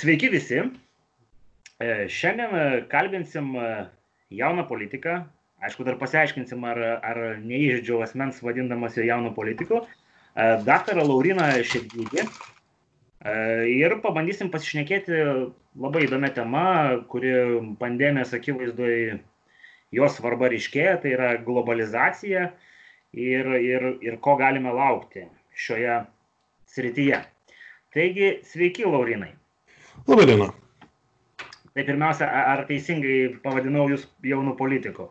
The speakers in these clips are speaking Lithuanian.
Sveiki visi. E, šiandien e, kalbinsim e, jauną politiką. Aišku, dar pasiaiškinsim, ar, ar neįžydžiau asmens vadindamas jo jaunu politiku. Daktarą Lauriną Šedgydį. Ir pabandysim pasišnekėti labai įdomią temą, kuri pandemijos akivaizdoje jos svarba ryškėja, tai yra globalizacija ir, ir, ir ko galime laukti šioje srityje. Taigi, sveiki, Laurinai. Labadiena. Tai pirmiausia, ar teisingai pavadinau jūs jaunų politikų?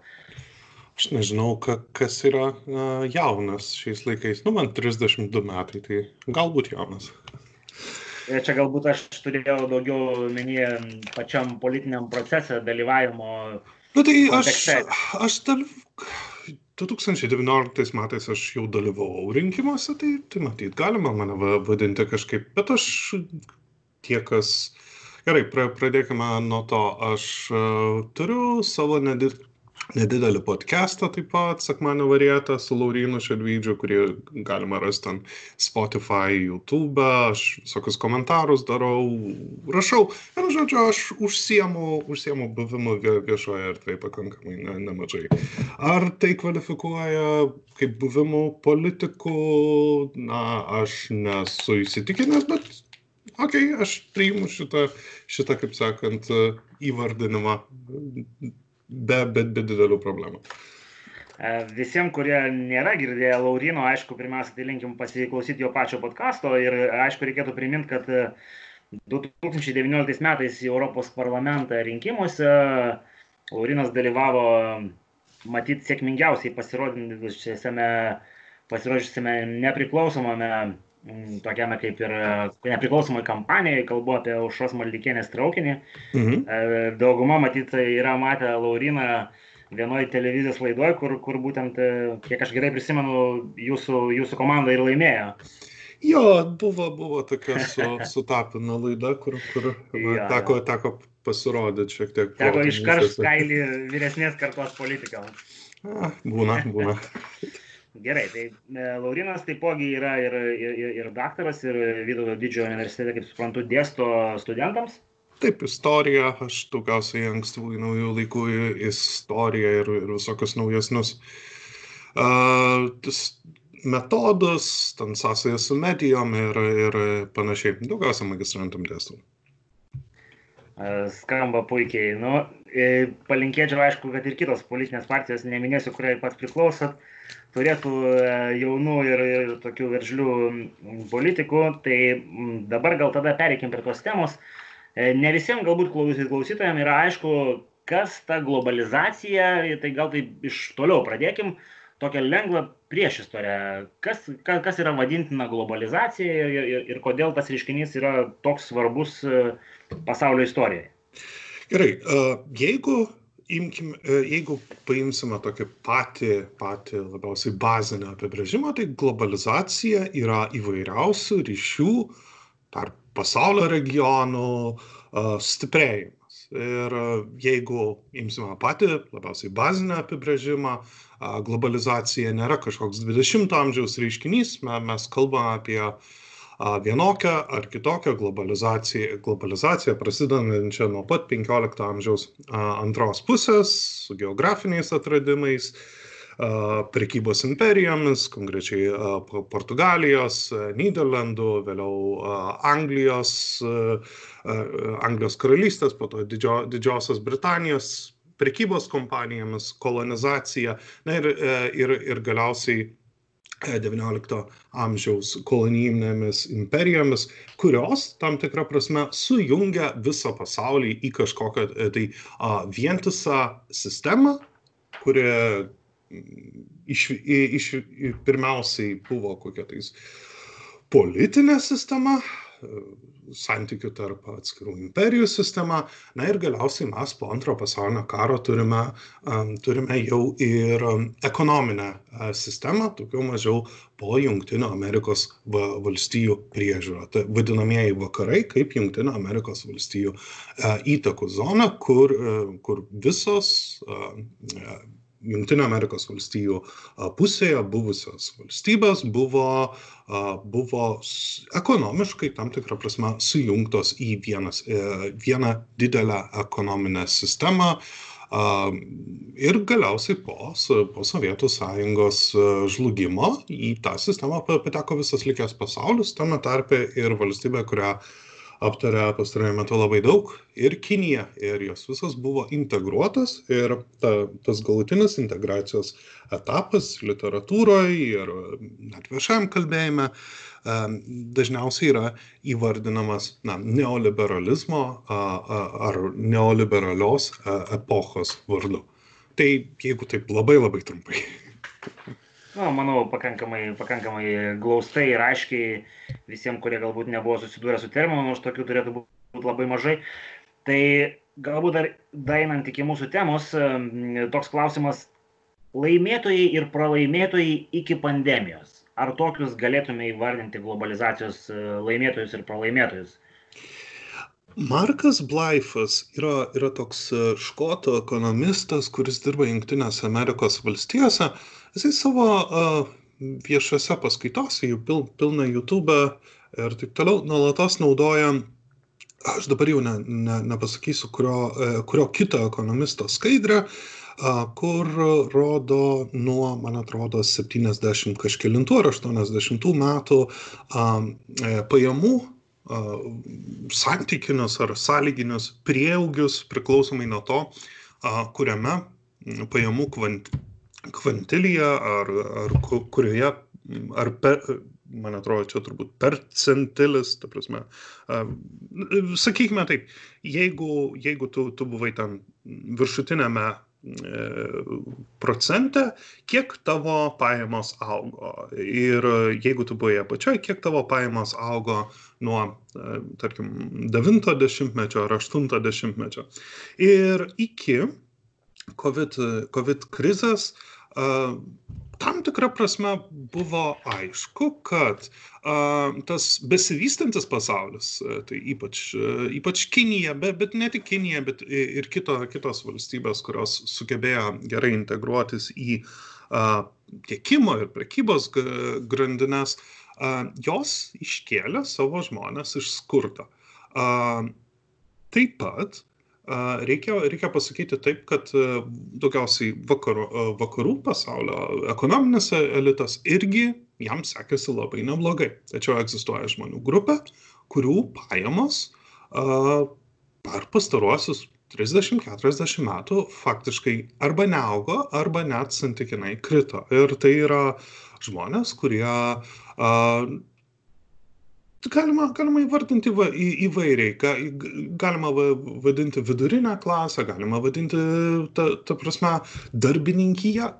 Aš nežinau, ka, kas yra uh, jaunas šiais laikais. Nu, man 32 metai, tai galbūt jaunas. E, čia galbūt aš turėjau daugiau menyje pačiam politiniam procese dalyvavimo. Na nu, tai kontekste. aš, aš dalyvau. 2019 metais aš jau dalyvavau rinkimuose, tai, tai matyt, galima mane vadinti kažkaip, bet aš tie, kas Gerai, pra, pradėkime nuo to. Aš uh, turiu savo nedid, nedidelį podcastą taip pat, sekmanio varietą su Laurinu Šedvydžiu, kurį galima rasti ant Spotify, YouTube, aš visokius komentarus darau, rašau. Ir, žodžiu, aš užsiemu, užsiemu buvimu viešoje erdvėje pakankamai ne, nemažai. Ar tai kvalifikuoja kaip buvimu politikų, na, aš nesu įsitikinęs, bet okei, okay, aš priimu šitą, šitą, kaip sakant, įvardinimą be, be, be didelių problemų. E, Visiems, kurie nėra girdėję Laurino, aišku, pirmiausia, tai linkim pasiklausyti jo pačio podkasto ir aišku, reikėtų priminti, kad 2019 metais į Europos parlamentą rinkimuose Laurinas dalyvavo matyti sėkmingiausiai pasirodžiusiame, pasirodžiusiame nepriklausomame tokiame kaip ir e, nepriklausomai kampanijai, kalbu apie Aušros Maldikienės traukinį. Mhm. E, dauguma matyt yra matę Lauriną vienoje televizijos laidoje, kur, kur būtent, e, kiek aš gerai prisimenu, jūsų, jūsų komanda ir laimėjo. Jo, buvo, buvo tokia su, sutapina laida, kur, kur ja, teko, teko pasirodyti šiek tiek. Teko iškarš kailį vyresnės kartos politikams. Būna, būna. Gerai, tai e, Laurinas taipogi yra ir, ir, ir daktaras, ir Vytauto didžiojo universitete, kaip suprantu, dėsto studentams. Taip, istorija, aš daugiausiai ankstyvųjų naujų laikų istoriją ir, ir visokius naujesnius uh, metodus, ten sąsąją su medijom ir, ir panašiai. Daugiausiai magistrantam dėstau. Skamba puikiai. Nu, palinkėčiau, aišku, kad ir kitos politinės partijos, neminėsiu, kuriai pats priklausot, uh, turėtų e, jaunų ir, ir tokių veržlių politikų. Tai dabar gal tada pereikim prie tos temos. E, ne visiems galbūt klausytojams yra aišku, kas ta globalizacija, tai gal taip iš toliau pradėkim. Tokią lengvą priešistorę, kas, kas, kas yra vadintina globalizacija ir, ir, ir kodėl tas reiškinys yra toks svarbus e, pasaulio istorijai. Gerai, jeigu imkim, e, jeigu paimsime tokį patį, patį labiausiai bazinę apibrėžimą, tai globalizacija yra įvairiausių ryšių tarp pasaulio regionų stiprėjimas. Ir jeigu imsime patį labiausiai bazinę apibrėžimą, globalizacija nėra kažkoks 20-ojo amžiaus reiškinys, mes kalbame apie vienokią ar kitokią globalizaciją, globalizaciją prasidedančią nuo pat 15 amžiaus antros pusės su geografiniais atradimais, prekybos imperijomis, konkrečiai Portugalijos, Niderlandų, vėliau Anglijos, Anglijos karalystės, po to didžio, Didžiosios Britanijos prekybos kompanijomis, kolonizacija na, ir, ir, ir galiausiai XIX amžiaus kolonijinėmis imperijomis, kurios tam tikrą prasme sujungia visą pasaulį į kažkokią e, tai a, vientisą sistemą, kuri iš, iš, pirmiausiai buvo kokia tais politinė sistema, santykių tarp atskirų imperijų sistema. Na ir galiausiai mes po antro pasaulinio karo turime, turime jau ir ekonominę sistemą, tokiu mažiau po Junktinio Amerikos valstijų priežiūrą. Tai vadinamieji vakarai kaip Junktinio Amerikos valstijų įtakų zona, kur, kur visos Junktinio Amerikos valstijų pusėje buvusios valstybės buvo, buvo ekonomiškai tam tikrą prasme sujungtos į vienas, e, vieną didelę ekonominę sistemą. Ir galiausiai po, po Sovietų sąjungos žlugimo į tą sistemą pateko visas likęs pasaulis, tame tarpe ir valstybė, kurią aptarė pastaruoju metu labai daug. Ir Kinija, ir jos visos buvo integruotos ir ta, tas galutinis integracijos etapas literatūroje ir net viešajam kalbėjime dažniausiai yra įvardinamas na, neoliberalizmo ar neoliberalios epochos vardu. Tai jeigu taip labai labai trumpai nu, manau, pakankamai, pakankamai glaustai ir aiškiai visiems, kurie galbūt nebuvo susidūrę su terminu, nors tokių turėtų būti labai mažai. Tai galbūt dar dainant iki mūsų temos, toks klausimas - laimėtojai ir pralaimėtojai iki pandemijos. Ar tokius galėtume įvardinti globalizacijos e, laimėtojus ir pralaimėtojus? Markas Blaifas yra, yra toks e, škotų ekonomistas, kuris dirba Junktinėse Amerikos valstijose. Uh, jisai savo uh, viešose paskaitose, jų pil, pilna YouTube ir taip toliau, nuolatos naudoja, aš dabar jau ne, ne, nepasakysiu, kurio, kurio kito ekonomisto skaidrę, uh, kur rodo nuo, man atrodo, 70 kažkėlintų ar 80 metų uh, pajamų santykinius ar sąlyginius prieaugius priklausomai nuo to, kuriame pajamų kvant, kvantilyje ar, ar kurioje, ar per, man atrodo, čia turbūt percentilis, ta prasme. Sakykime taip, jeigu, jeigu tu, tu buvai ten viršutinėme e, procente, kiek tavo pajamos augo. Ir jeigu tu buvai apačioje, kiek tavo pajamos augo nuo, e, tarkim, 90-mečio ar 80-mečio. Ir iki COVID, COVID krizės, tam tikrą prasme buvo aišku, kad tas besivystantis pasaulis, tai ypač, ypač Kinija, bet, bet ne tik Kinija, bet ir kito, kitos valstybės, kurios sugebėjo gerai integruotis į tiekimo ir prekybos grandinės, jos iškėlė savo žmonės iš skurdo. Taip pat Reikia, reikia pasakyti taip, kad daugiausiai vakarų, vakarų pasaulio ekonominis elitas irgi jam sekėsi labai neblogai. Tačiau egzistuoja žmonių grupė, kurių pajamos per pastaruosius 30-40 metų faktiškai arba neaugo, arba net santykinai krito. Ir tai yra žmonės, kurie galima galima įvardinti va į įvairiai. Ga galima va vadinti vidurinę klasę galima vadinti ta ta prasme darbininkija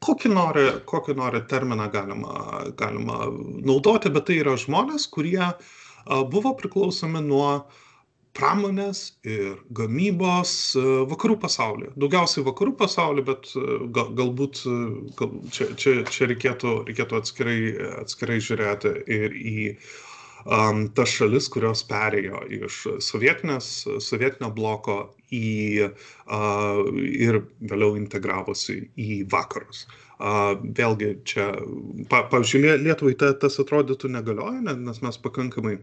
kokį nori kokį nori terminą galima galima naudoti bet tai yra žmonės kurie a buvo priklausomi nuo pramonės ir gamybos vakarų pasaulyje daugiausiai vakarų pasauly bet gal galbūt gal čia čia čia reikėtų reikėtų atskirai atskirai žiūrėti ir į um, tas šalis, kurios perėjo iš sovietinio bloko į, uh, ir vėliau integravosi į vakarus. Uh, vėlgi čia, pa, pavyzdžiui, Lietuvai ta, tas atrodytų negalioja, nes mes pakankamai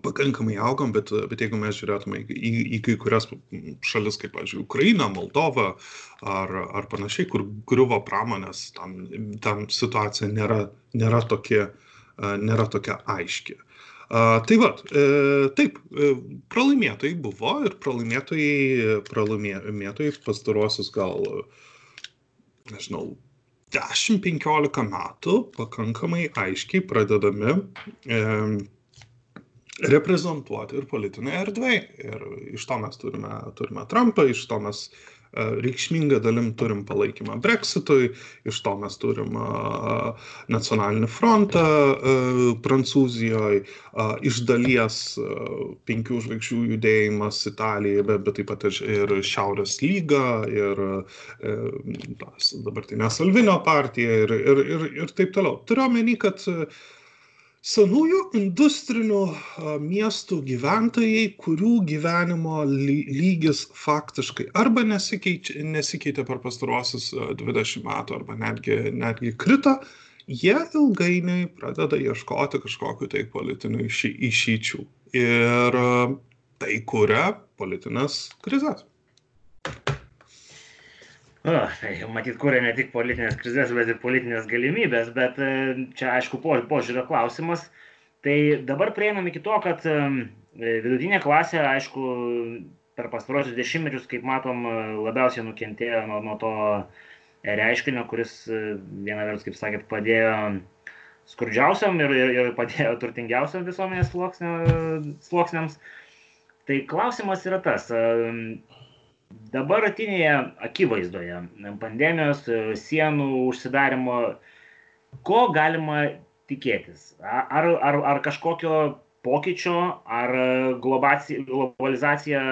pakankamai augom, bet, bet jeigu mes žiūrėtume į, į, į kai kurias šalis, kaip, pavyzdžiui, Ukraina, Moldova ar, ar panašiai, kur griuvo pramonės, tam, tam situacija nėra, nėra, tokia, nėra tokia aiški. Tai va, e, taip, e, pralaimėtojai buvo ir pralaimėtojai, pralaimėtojai pastaruosius gal, nežinau, 10-15 metų pakankamai aiškiai pradedami e, reprezentuoti ir politinėje erdvėje. Ir iš to mes turime, turime Trumpą, iš to mes reikšminga dalim turim palaikymą Brexitui, iš to mes turim nacionalinį frontą Prancūzijoje, iš dalies penkių žvaigždžių judėjimas Italijoje, bet, bet taip pat ir Šiaurės lyga, ir dabartinė Salvinio partija ir, ir, ir, ir taip toliau. Turiu omeny, kad senųjų industrinių miestų gyventojai kurių gyvenimo lygis faktiškai arba nesikeičia nesikeitė per pastaruosius dvidešimt metų arba netgi netgi krito jie ilgainiui pradeda ieškoti kažkokių tai politinių išy išeičių ir tai kuria politines krizes O, tai matyt, kuria ne tik politinės krizės, bet ir politinės galimybės, bet e, čia aišku po, požiūrio klausimas. Tai dabar prieinam iki to, kad e, vidutinė klasė, aišku, per pastarosius dešimtmečius, kaip matom, labiausiai nukentėjo nuo, nuo to reiškinio, kuris viena vertus, kaip sakėt, padėjo skurdžiausiam ir, ir, ir padėjo turtingiausiam visuomenės sluoksniams. Tai klausimas yra tas, dabartinėje akivaizdoje pandemijos, sienų užsidarimo, ko galima tikėtis? Ar, ar, ar kažkokio pokyčio, ar globalizacija,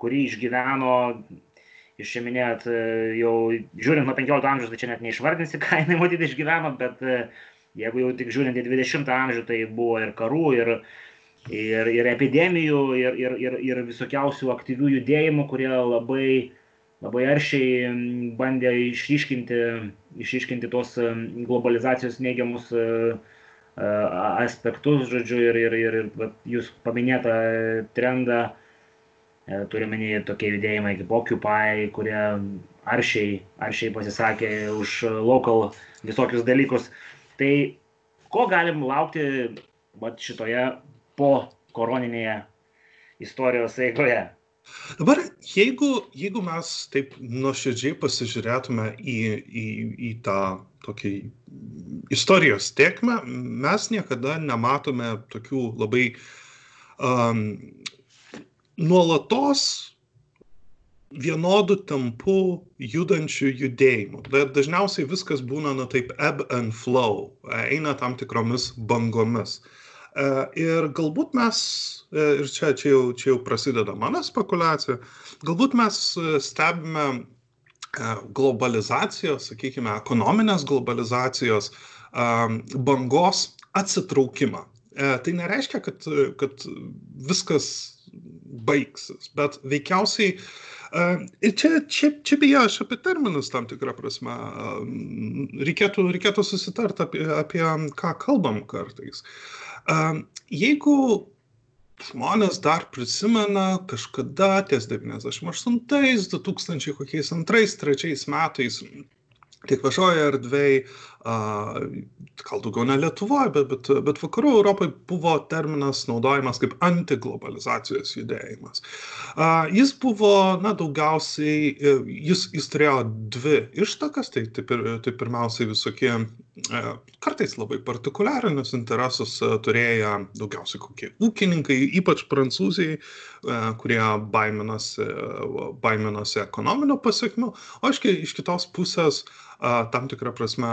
kuri išgyveno, jūs čia minėjot, jau žiūrint nuo 15 amžiaus, tai čia net neišvardinsi, ką jinai matyti išgyveno, bet jeigu jau tik žiūrint į 20 amžių, tai buvo ir karų, ir, ir, ir epidemijų, ir, ir, ir, ir visokiausių aktyvių judėjimų, kurie labai, labai aršiai bandė išryškinti, išryškinti tos globalizacijos neigiamus aspektus, žodžiu, ir, ir, ir, ir jūs paminėtą trendą, turime tokie judėjimai kaip Occupy, kurie aršiai, aršiai pasisakė už local visokius dalykus. Tai ko galim laukti vat, šitoje po koroninėje istorijos eigoje. Dabar, jeigu, jeigu mes taip nuoširdžiai pasižiūrėtume į, į, į tą tokį istorijos tiekmę, mes niekada nematome tokių labai um, nuolatos vienodų tempų judančių judėjimų. Dažniausiai viskas būna, na taip, ebb and flow, eina tam tikromis bangomis. Uh, ir galbūt mes, e, ir čia, čia, jau, čia jau prasideda mano spekulacija, galbūt mes e, stebime globalizacijos, sakykime, ekonominės globalizacijos bangos atsitraukimą. Tai nereiškia, kad, kad viskas baigsis, bet veikiausiai Ir čia, čia, čia beje, aš apie terminus tam tikrą prasme reikėtų, reikėtų susitarti apie, apie ką kalbam kartais. Jeigu žmonės dar prisimena kažkada ties 98, 2000 kokiais antrais, trečiais metais tiek viešoje erdvėje, gal daugiau ne Lietuvoje, bet, bet, bet vakarų Europoje buvo terminas naudojamas kaip antiglobalizacijos judėjimas. Jis buvo, na, daugiausiai, e, jis, jis turėjo dvi ištakas, tai, tai, tai pirmiausiai visokie e, kartais labai partikuliarinius interesus e, turėjo daugiausiai kokie ūkininkai, ypač prancūzijai, kurie baiminosi, baiminosi ekonominio pasiekmių, o iš, iš kitos pusės tam tikrą prasme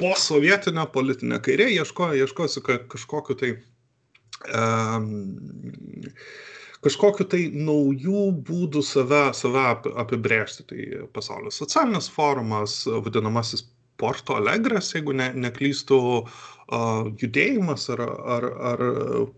posovietinė politinė kairė ieškojo, ieškojo kažkokiu tai um, kažkokiu tai naujų būdų save, save apibrėžti. Tai pasaulio socialinis forumas, vadinamasis Porto Alegres, jeigu ne, neklystų uh, judėjimas ar, ar, ar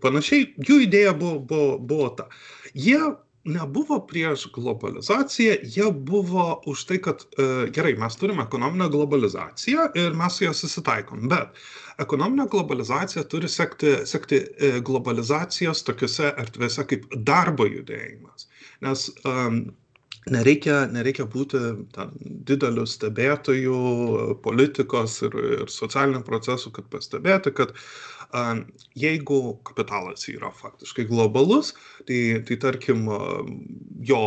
panašiai, jų idėja buvo, buvo, buvo ta. Jie nebuvo prieš globalizaciją, jie buvo už tai, kad e, gerai, mes turime ekonominę globalizaciją ir mes su ją susitaikom, bet ekonominė globalizacija turi sekti, sekti e, globalizacijos tokiuose erdvėse kaip darbo judėjimas. Nes nereikia, nereikia būti ten, dideliu stebėtoju politikos ir, ir socialinių procesų, kad pastebėti, kad uh, Jeigu kapitalas yra faktiškai globalus, tai, tai tarkim jo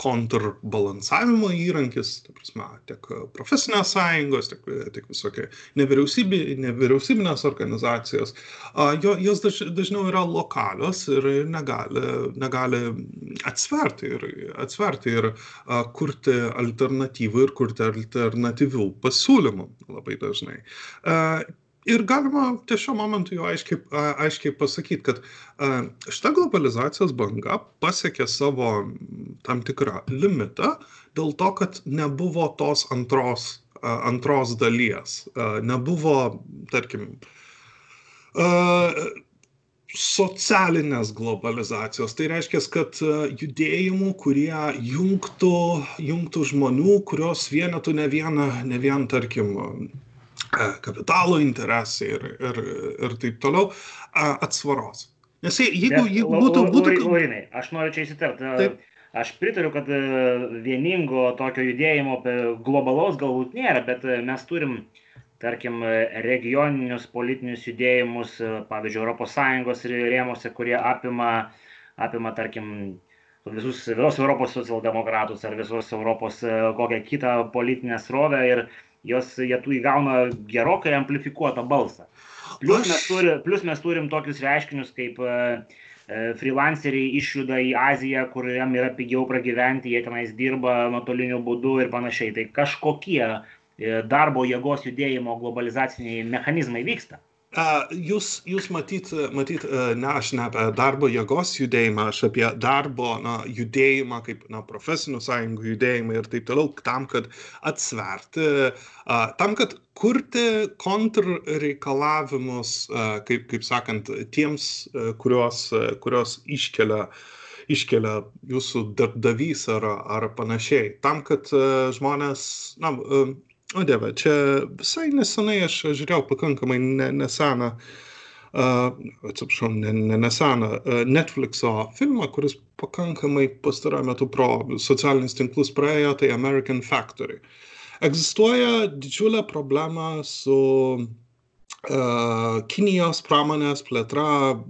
konturbalansavimo įrankis, ta prasme, tiek profesinės sąjungos, tiek, tiek visokie nevyriausybė, nevyriausybinės organizacijos, jo, jos daž, dažniau yra lokalios ir negali, negali atsverti ir, atsverti ir kurti alternatyvų ir kurti alternatyvių pasiūlymų labai dažnai ir galima ties šiuo momentu jau aiškiai, aiškiai pasakyti, kad šita globalizacijos banga pasiekė savo tam tikrą limitą dėl to, kad nebuvo tos antros, antros dalies. Nebuvo, tarkim, socialinės globalizacijos. Tai reiškia, kad judėjimų, kurie jungtų, jungtų žmonių, kurios vienetų ne vieną, ne vien, tarkim, kapitalo interesai ir, ir, ir taip toliau, atsvaros. Nes jeigu, jeigu būtų... būtų... Laurinai, aš noriu čia įsiterpti. Aš pritariu, kad vieningo tokio judėjimo globalaus galbūt nėra, bet mes turim, tarkim, regioninius politinius judėjimus, pavyzdžiui, ES rėmose, kurie apima, apima tarkim, visus, visos Europos socialdemokratus ar visos Europos kokią kitą politinę srovę ir jos, jie tų įgauna gerokai amplifikuotą balsą. Plus mes, turi, plus mes turim tokius reiškinius kaip uh, freelanceriai išjuda į Aziją, kur jam yra pigiau pragyventi, jie tenais dirba nuotoliniu būdu ir panašiai. Tai kažkokie darbo jėgos judėjimo globalizaciniai mechanizmai vyksta. Jūs, jūs matyt, matyt, ne aš ne apie darbo jėgos judėjimą, aš apie darbo na, judėjimą, kaip na, profesinių sąjungų judėjimą ir taip toliau, tam, kad atsverti, tam, kad kurti kontrreikalavimus, kaip, kaip sakant, tiems, kurios, kurios iškelia iškelia jūsų darbdavys ar, ar panašiai. Tam, kad žmonės, na, O dieve, čia visai nesenai aš žiūrėjau pakankamai ne, neseną, uh, atsiprašau, ne, ne neseną uh, Netflixo filmą, kuris pakankamai pastaruoju metu pro socialinius tinklus praėjo, tai American Factory. Egzistuoja didžiulė problema su Kinijos pramonės plėtra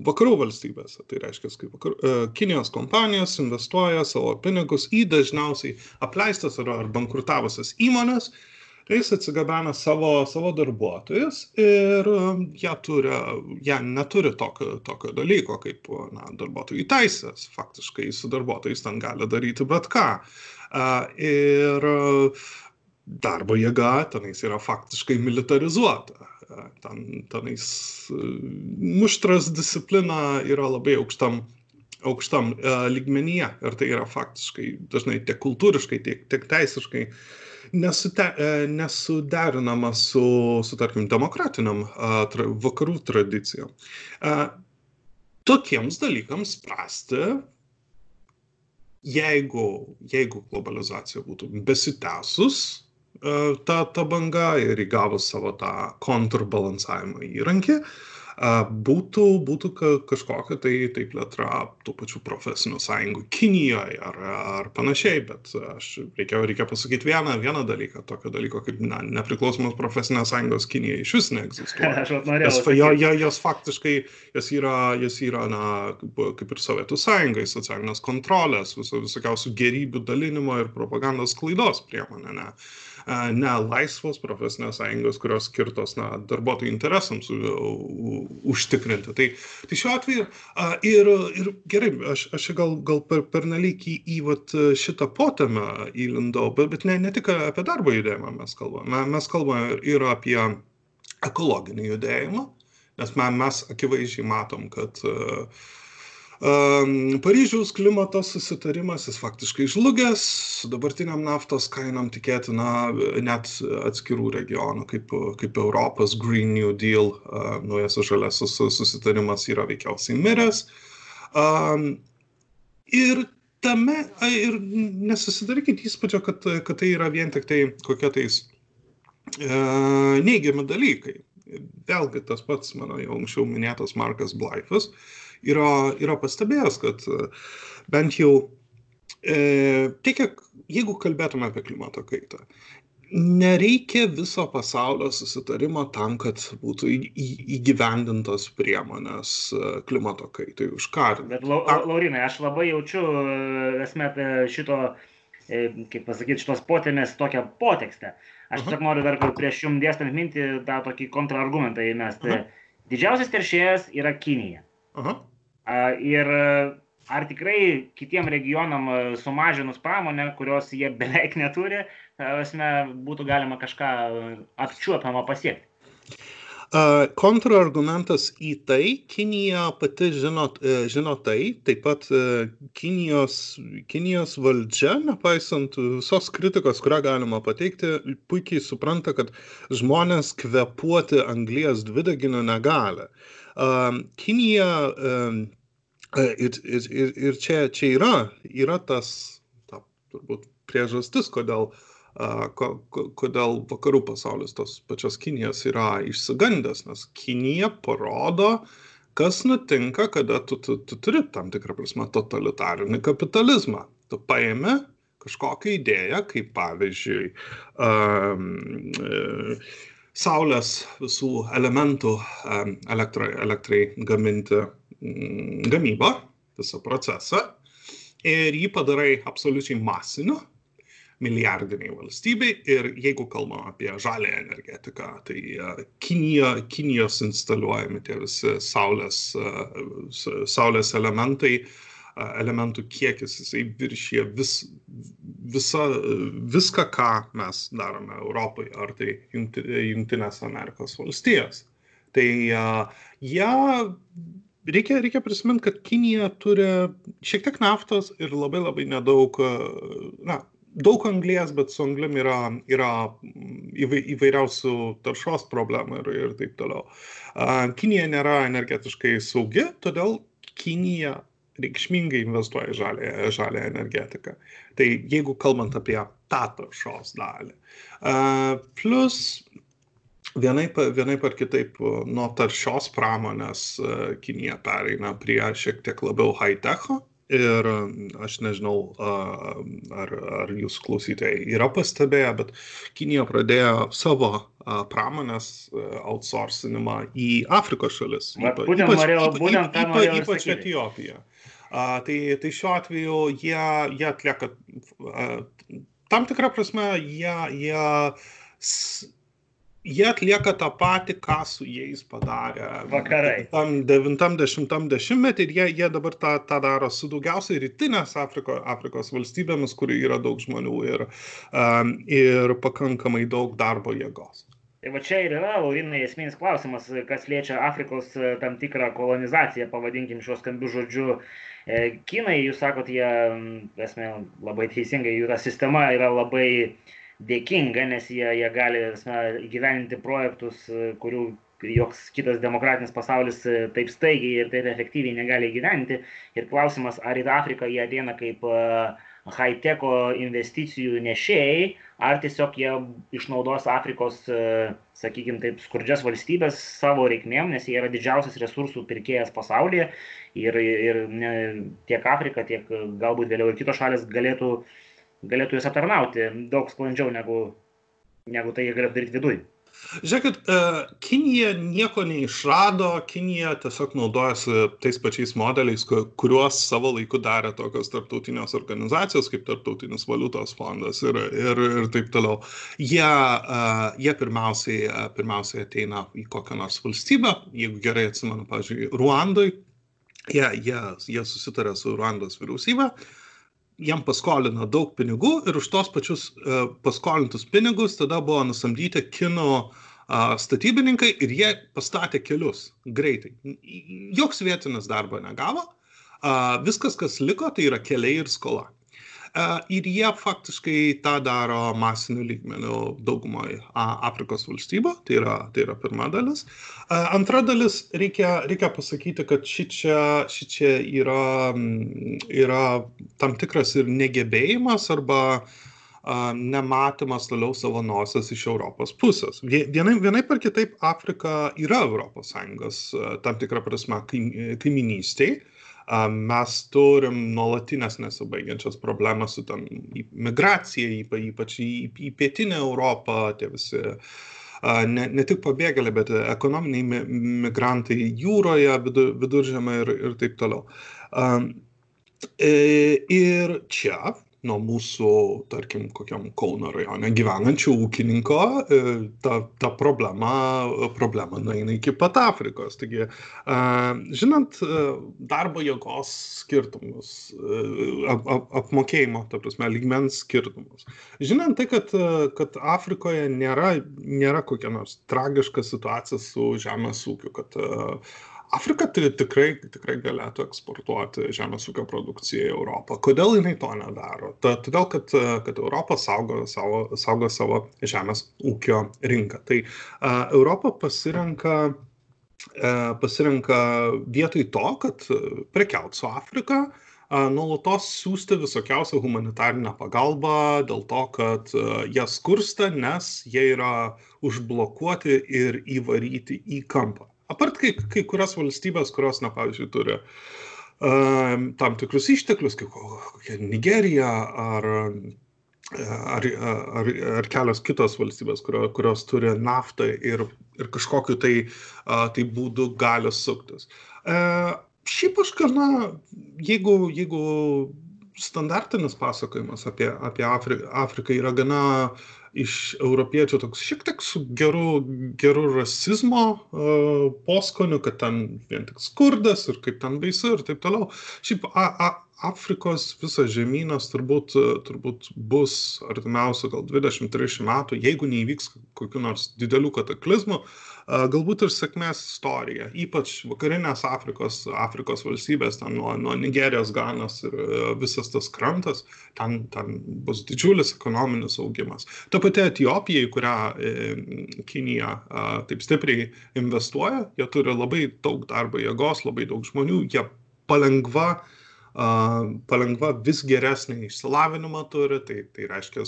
vakarų valstybėse. Tai reiškia, kai vakarų, uh, Kinijos kompanijos investuoja savo pinigus į dažniausiai apleistas ar, ar bankrutavusias įmonės, uh, jis atsigabena savo, savo darbuotojus ir um, jie, turi, jie neturi tokio, tokio dalyko kaip na, darbuotojų teisės. Faktiškai su darbuotojais ten gali daryti bet ką. Ir darbo jėga tenais yra faktiškai militarizuota. Ten, tenais muštras disciplina yra labai aukštam aukštam uh, lygmenyje ir tai yra faktiškai dažnai tiek kultūriškai, tiek, tiek teisiškai uh, nesute, e, nesuderinama su, su, tarkim, demokratiniam tra, vakarų tradicijom. Tokiems dalykams spręsti, jeigu, jeigu globalizacija būtų besitęsus, ta, ta banga ir įgavus savo tą kontrabalansavimo įrankį, uh, būtų, būtų kažkokia tai, tai plėtra tų pačių profesinių sąjungų Kinijoje ar, ar panašiai, bet aš reikia, reikia pasakyti vieną, vieną dalyką, tokio dalyko kaip na, nepriklausomos profesinės sąjungos Kinijoje iš vis neegzistuoja. Aš norėjau. Jos, jo, jo, jos faktiškai, jos yra, jos yra na, kaip ir Sovietų sąjungai, socialinės kontrolės, viso, visokiausių gerybių dalinimo ir propagandos klaidos priemonė. Ne? Ne laisvos profesinės sąjungos, kurios skirtos na, darbuotojų interesams užtikrinti. Tai, tai šiuo atveju ir, ir gerai, aš, aš gal, gal per, per nelik į, į vat, šitą potemę įlindau, bet, bet ne, ne tik apie darbo judėjimą mes kalbame, mes kalbame ir apie ekologinį judėjimą, nes mes akivaizdžiai matom, kad uh, Paryžiaus klimato susitarimas, jis faktiškai žlugęs, dabartiniam naftos kainom tikėtina net atskirų regionų, kaip, kaip Europos Green New Deal, naujasis žaliasis susitarimas yra veikiausiai miręs. Ir tame, ir nesusidarykit įspūdžio, kad, kad tai yra vien tik tai kokie tais e, neigiami dalykai. Vėlgi tas pats mano jau anksčiau minėtas Markas Blaifas, uh, yra, yra pastebėjęs, kad e, bent jau e, tiek, kiek, jeigu kalbėtume apie klimato kaitą, nereikia viso pasaulio susitarimo tam, kad būtų įgyvendintos priemonės e, klimato kaitai užkardinti. Bet, la, Laurinai, aš labai jaučiu e, esmę šito, kaip pasakyti, šitos potėmės tokią potekstę. Aš tiesiog noriu dar prieš jum dėstant mintį tą tokį kontrargumentą įmesti. Didžiausias teršėjas yra Kinija. Aha. Ir ar tikrai kitiem regionam sumažinus pramonę, kurios jie beveik neturi, esmė, būtų galima kažką apčiuopiamą pasiekti? Kontrargumentas į tai, Kinija pati žino, e, žino tai, taip pat e, Kinijos, Kinijos valdžia, nepaisant visos kritikos, kurią galima pateikti, puikiai supranta, kad žmonės kvepuoti anglijas dvideginio negali. Kinija ir, ir, ir, ir čia, čia yra, yra tas, ta, turbūt, priežastis, kodėl uh, kodėl vakarų pasaulis tos pačios Kinijos yra išsigandęs, nes Kinija parodo, kas nutinka, kada tu, tu, tu turi tam tikrą prasme totalitarinį kapitalizmą. Tu paėmė kažkokią idėją, kaip pavyzdžiui, um, Saulės visų elementų um, elektrai, elektrai gaminti gamybą, visą procesą, ir jį padarai absoliučiai masiniu, milijardinei valstybei ir jeigu kalbam apie žaliąją energetiką, tai e, Kinija, Kinijos instaliuojami tie visi saulės, e, saulės elementai, e, elementų kiekis, jisai viršė vis, visa, viską, ką mes darome Europai, ar tai Junktinės Amerikos valstijos. Tai uh, jie reikia, reikia prisiminti, kad Kinija turi šiek tiek naftos ir labai labai nedaug, na, daug anglies, bet su anglim yra, yra įvairiausių taršos problemų ir, ir taip toliau. Kinija nėra energetiškai saugi, todėl Kinija reikšmingai investuoja į žalę, žalę energetiką. Tai jeigu kalbant apie tą taršos dalį. Plus vienaip, vienaip ar kitaip nuo taršios pramonės Kinija pereina prie šiek tiek labiau high-techo ir aš nežinau, ar, ar jūsų klausytojai yra pastebėję, bet Kinija pradėjo savo pramonės outsourcinimą į Afrikos šalis. Va, būtent ypač, norėjau, būtent ypač, ypač, ypač Etijopiją. Tai, tai šiuo atveju jie, jie atlieka, tam tikrą prasme, jie, jie jie atlieka tą patį, ką su jais padarė. Vakarai. Tam 90-10 ir jie, jie dabar tą, tą daro su daugiausiai rytinės Afriko, Afrikos valstybėmis, kur yra daug žmonių ir, um, ir pakankamai daug darbo jėgos. Tai va čia ir yra, Laurinai, esminis klausimas, kas liečia Afrikos e, tam tikrą kolonizaciją, pavadinkim šios skambių žodžių. E, Kinai, jūs sakot, jie, esmė, labai teisingai, jų ta sistema yra labai uh, dėkinga, nes jie, jie gali įgyveninti projektus, kurių joks kitas demokratinis pasaulis e, taip staigiai ir taip efektyviai negali įgyventi. Ir klausimas, ar į Afriką jie ateina kaip e, high-techo investicijų nešėjai, ar tiesiog jie išnaudos Afrikos, e, sakykime, taip skurdžias valstybės savo reikmėm, nes jie yra didžiausias resursų pirkėjas pasaulyje ir, ir ne, tiek Afrika, tiek galbūt vėliau ir kitos šalis galėtų uh, galėtų juos aptarnauti daug sklandžiau negu, negu tai jie galėtų daryti viduje. Žiūrėkit, Kinija nieko neišrado, Kinija tiesiog naudojasi tais pačiais modeliais, kuriuos savo laiku darė tokios tarptautinės organizacijos kaip Tarptautinis valiutos fondas ir, ir, ir taip toliau. Jie, jie pirmiausiai, pirmiausiai ateina į kokią nors valstybę, jeigu gerai atsimenu, pavyzdžiui, Ruandai, jie, jie, jie susitarė su Ruandos vyriausybė, uh, jam paskolino daug pinigų ir už tos pačius uh, paskolintus pinigus tada buvo nusamdyti kino uh, statybininkai ir jie pastatė kelius greitai. Joks vietinis darbo negavo. Uh, viskas, kas liko, tai yra keliai ir skola. Ir jie faktiškai tą daro masiniu lygmeniu daugumoje Afrikos valstybių, tai yra, tai yra pirma dalis. Antra dalis, reikia, reikia pasakyti, kad ši čia, ši čia yra, yra tam tikras ir negebėjimas arba nematymas toliau savo nosios iš Europos pusės. Vienai, vienai par kitaip Afrika yra ES tam tikrą prasme kaiminystėje mes turim nuolatinės nesibaigiančias problemas su ten migracija, ypač į, į pietinę Europą, tie visi ne, ne tik pabėgėliai, bet ekonominiai migrantai jūroje, vidur, viduržėme ir, ir taip toliau. Ir čia nuo mūsų, tarkim, kokiam Kauno rajone gyvenančio ūkininko, e, ta, ta problema, problema nueina iki pat Afrikos. Taigi, žinant darbo jėgos skirtumus, ap, ap, apmokėjimo, ta prasme, lygmens skirtumus, žinant tai, kad, kad Afrikoje nėra, nėra kokia nors tragiška situacija su žemės ūkiu, kad Afrika tai tikrai, tikrai galėtų eksportuoti žemės ūkio produkciją į Europą. Kodėl jinai to nedaro? Ta, todėl, kad, kad Europa saugo savo, saugo savo žemės ūkio rinką. Tai uh, Europa pasirenka, uh, pasirenka vietoj to, kad prekiaut su Afrika, nuolatos siūsti visokiausią humanitarinę pagalbą dėl to, kad jie skursta, nes jie yra užblokuoti ir įvaryti į kampą apart kai, kai kurias valstybės, kurios, na, pavyzdžiui, turi uh, tam tikrus išteklius, kaip kokia Nigerija ar, ar, ar, ar kelios kitos valstybės, kurio, kurios turi naftą ir, ir kažkokiu tai, uh, tai būdu gali suktis. Uh, šiaip aš gana, jeigu, jeigu standartinis pasakojimas apie, apie Afriką, Afriką yra gana uh, iš europiečių toks šiek tiek su geru, geru rasizmo uh, poskoniu, kad ten vien tik skurdas ir kaip ten baisu ir taip toliau. Šiaip a, a, Afrikos visas žemynas turbūt, turbūt bus artimiausių gal 20-30 metų, jeigu neįvyks kokiu nors didelių kataklizmų, uh, galbūt ir sėkmės istorija, ypač vakarinės Afrikos, Afrikos valstybės, ten nuo, nuo Nigerijos, Ganos ir visas tas krantas, ten, ten bus didžiulis ekonominis augimas. Ta pati Etijopija, į kurią e, Kinija taip stipriai investuoja, jie turi labai daug darbo jėgos, labai daug žmonių, jie palengva uh, palengva vis geresnį išsilavinimą turi, tai, tai reiškia,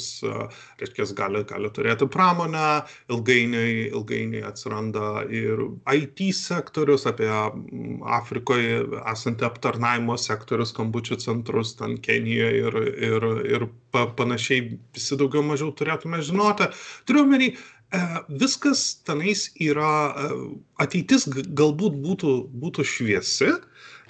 reiškia gali, gali turėti pramonę, ilgainiui, ilgainiui atsiranda ir IT sektorius, apie Afrikoje esantį aptarnaimo sektorius, skambučių centrus, ten Kenijoje ir, ir, ir panašiai visi daugiau mažiau turėtume žinoti. Turiu omeny, e, viskas tenais yra, e, ateitis galbūt būtų, būtų šviesi,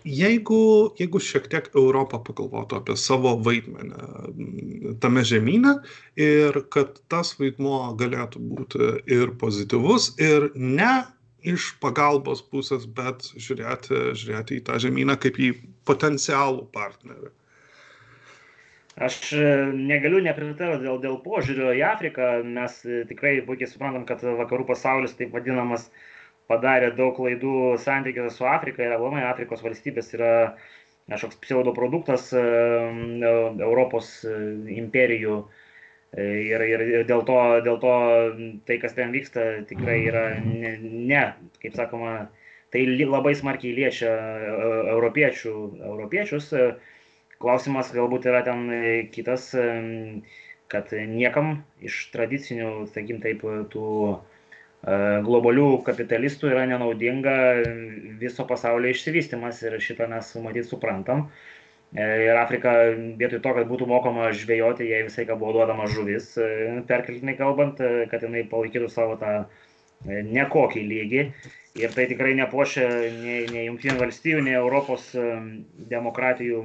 jeigu jeigu šiek tiek europa pagalvotų apie savo vaidmenį tame žemyne ir kad tas vaidmuo galėtų būti ir pozityvus ir ne iš pagalbos pusės bet žiūrėti žiūrėti į tą žemyną kaip į potencialų partnerį Aš e, negaliu nepritarti dėl, dėl požiūrio į Afriką. Mes e, tikrai puikiai suprantam, kad vakarų pasaulis, taip vadinamas, uh, padarė daug klaidų santykiuose su Afrika ir aplamai Afrikos valstybės yra kažkoks pseudoproduktas e, Europos e, imperijų. E, ir, ir, ir dėl, to, dėl to tai, kas ten vyksta, tikrai yra ne, ne kaip sakoma, tai labai smarkiai liečia europiečių, europiečius. Klausimas galbūt yra ten kitas, kad niekam iš tradicinių, sakykim taip, tų E, globalių kapitalistų yra nenaudinga viso pasaulio išsivystimas ir šitą mes matyt suprantam. E, ir Afrika vietoj to, kad būtų mokoma žvejoti, jai visai ką buvo duodama žuvis, e, perkeltinai kalbant, kad jinai palaikytų savo tą nekokį lygį. Ir tai tikrai nepuošia nei, nei Junktinių valstybių, nei Europos demokratijų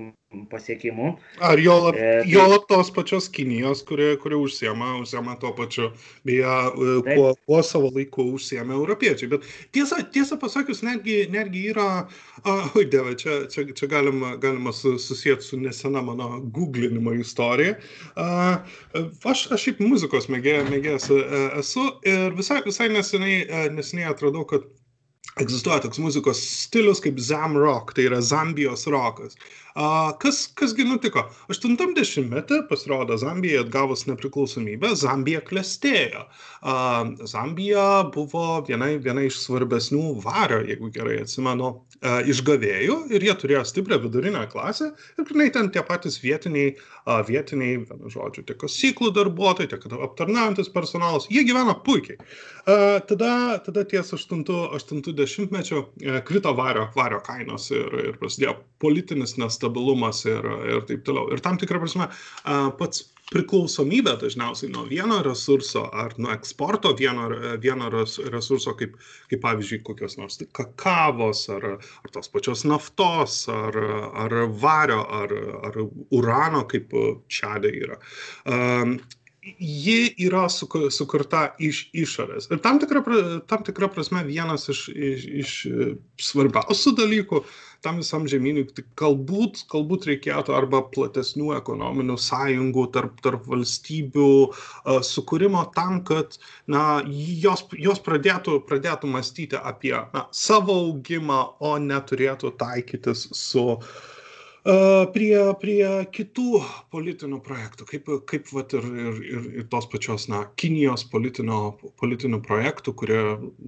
pasiekimų. Ar jo, lab, e, tai, jo tos pačios Kinijos, kuri, kuri užsiema, užsiema tuo pačiu, beje, e, kuo, kuo savo laiku užsiema europiečiai. Bet tiesa, tiesa pasakius, netgi, netgi yra, oi uh, dieve, čia, čia, čia galima, galima susijęti su nesena mano googlinimo istorija. Uh, aš, aš šiaip muzikos mėgėjas mėgė, esu ir visai, visai neseniai, neseniai atradau, kad egzistuoja toks muzikos stilius kaip zam rock, tai yra Zambijos rokas. A, kas, kasgi nutiko? 80-metį pasirodo Zambijai atgavus nepriklausomybę, Zambija klestėjo. Zambija buvo viena, viena iš svarbesnių vario, jeigu gerai atsimenu, išgavėjų ir jie turėjo stiprią vidurinę klasę ir grinai ten tie patys vietiniai, vietiniai, vienu žodžiu, tiek kasyklų darbuotojai, tiek aptarnaujantis personalas, jie gyvena puikiai. Tada, tada ties 80-mečio krito vario, vario kainos ir, ir prasidėjo politinis nestabilumas nestabilumas ir, ir taip toliau. Ir tam tikrą prasme pats priklausomybė dažniausiai nuo vieno resurso ar nuo eksporto vieno, vieno resurso, kaip, kaip pavyzdžiui, kokios nors kakavos ar, ar tos pačios naftos ar, ar vario ar, ar urano, kaip čia yra. Um, ji yra sukurta iš išorės. Ir tam tikra, tam tikra prasme vienas iš, iš, iš svarbiausių dalykų tam visam žemynui, tai galbūt, galbūt reikėtų arba platesnių ekonominių sąjungų tarp, tarp valstybių uh, sukūrimo tam, kad na, jos, jos pradėtų, pradėtų mąstyti apie na, savo augimą, o neturėtų taikytis su uh, prie, prie kitų politinių projektų, kaip, kaip vat, ir, ir, ir, ir tos pačios na, Kinijos politinių projektų, kurie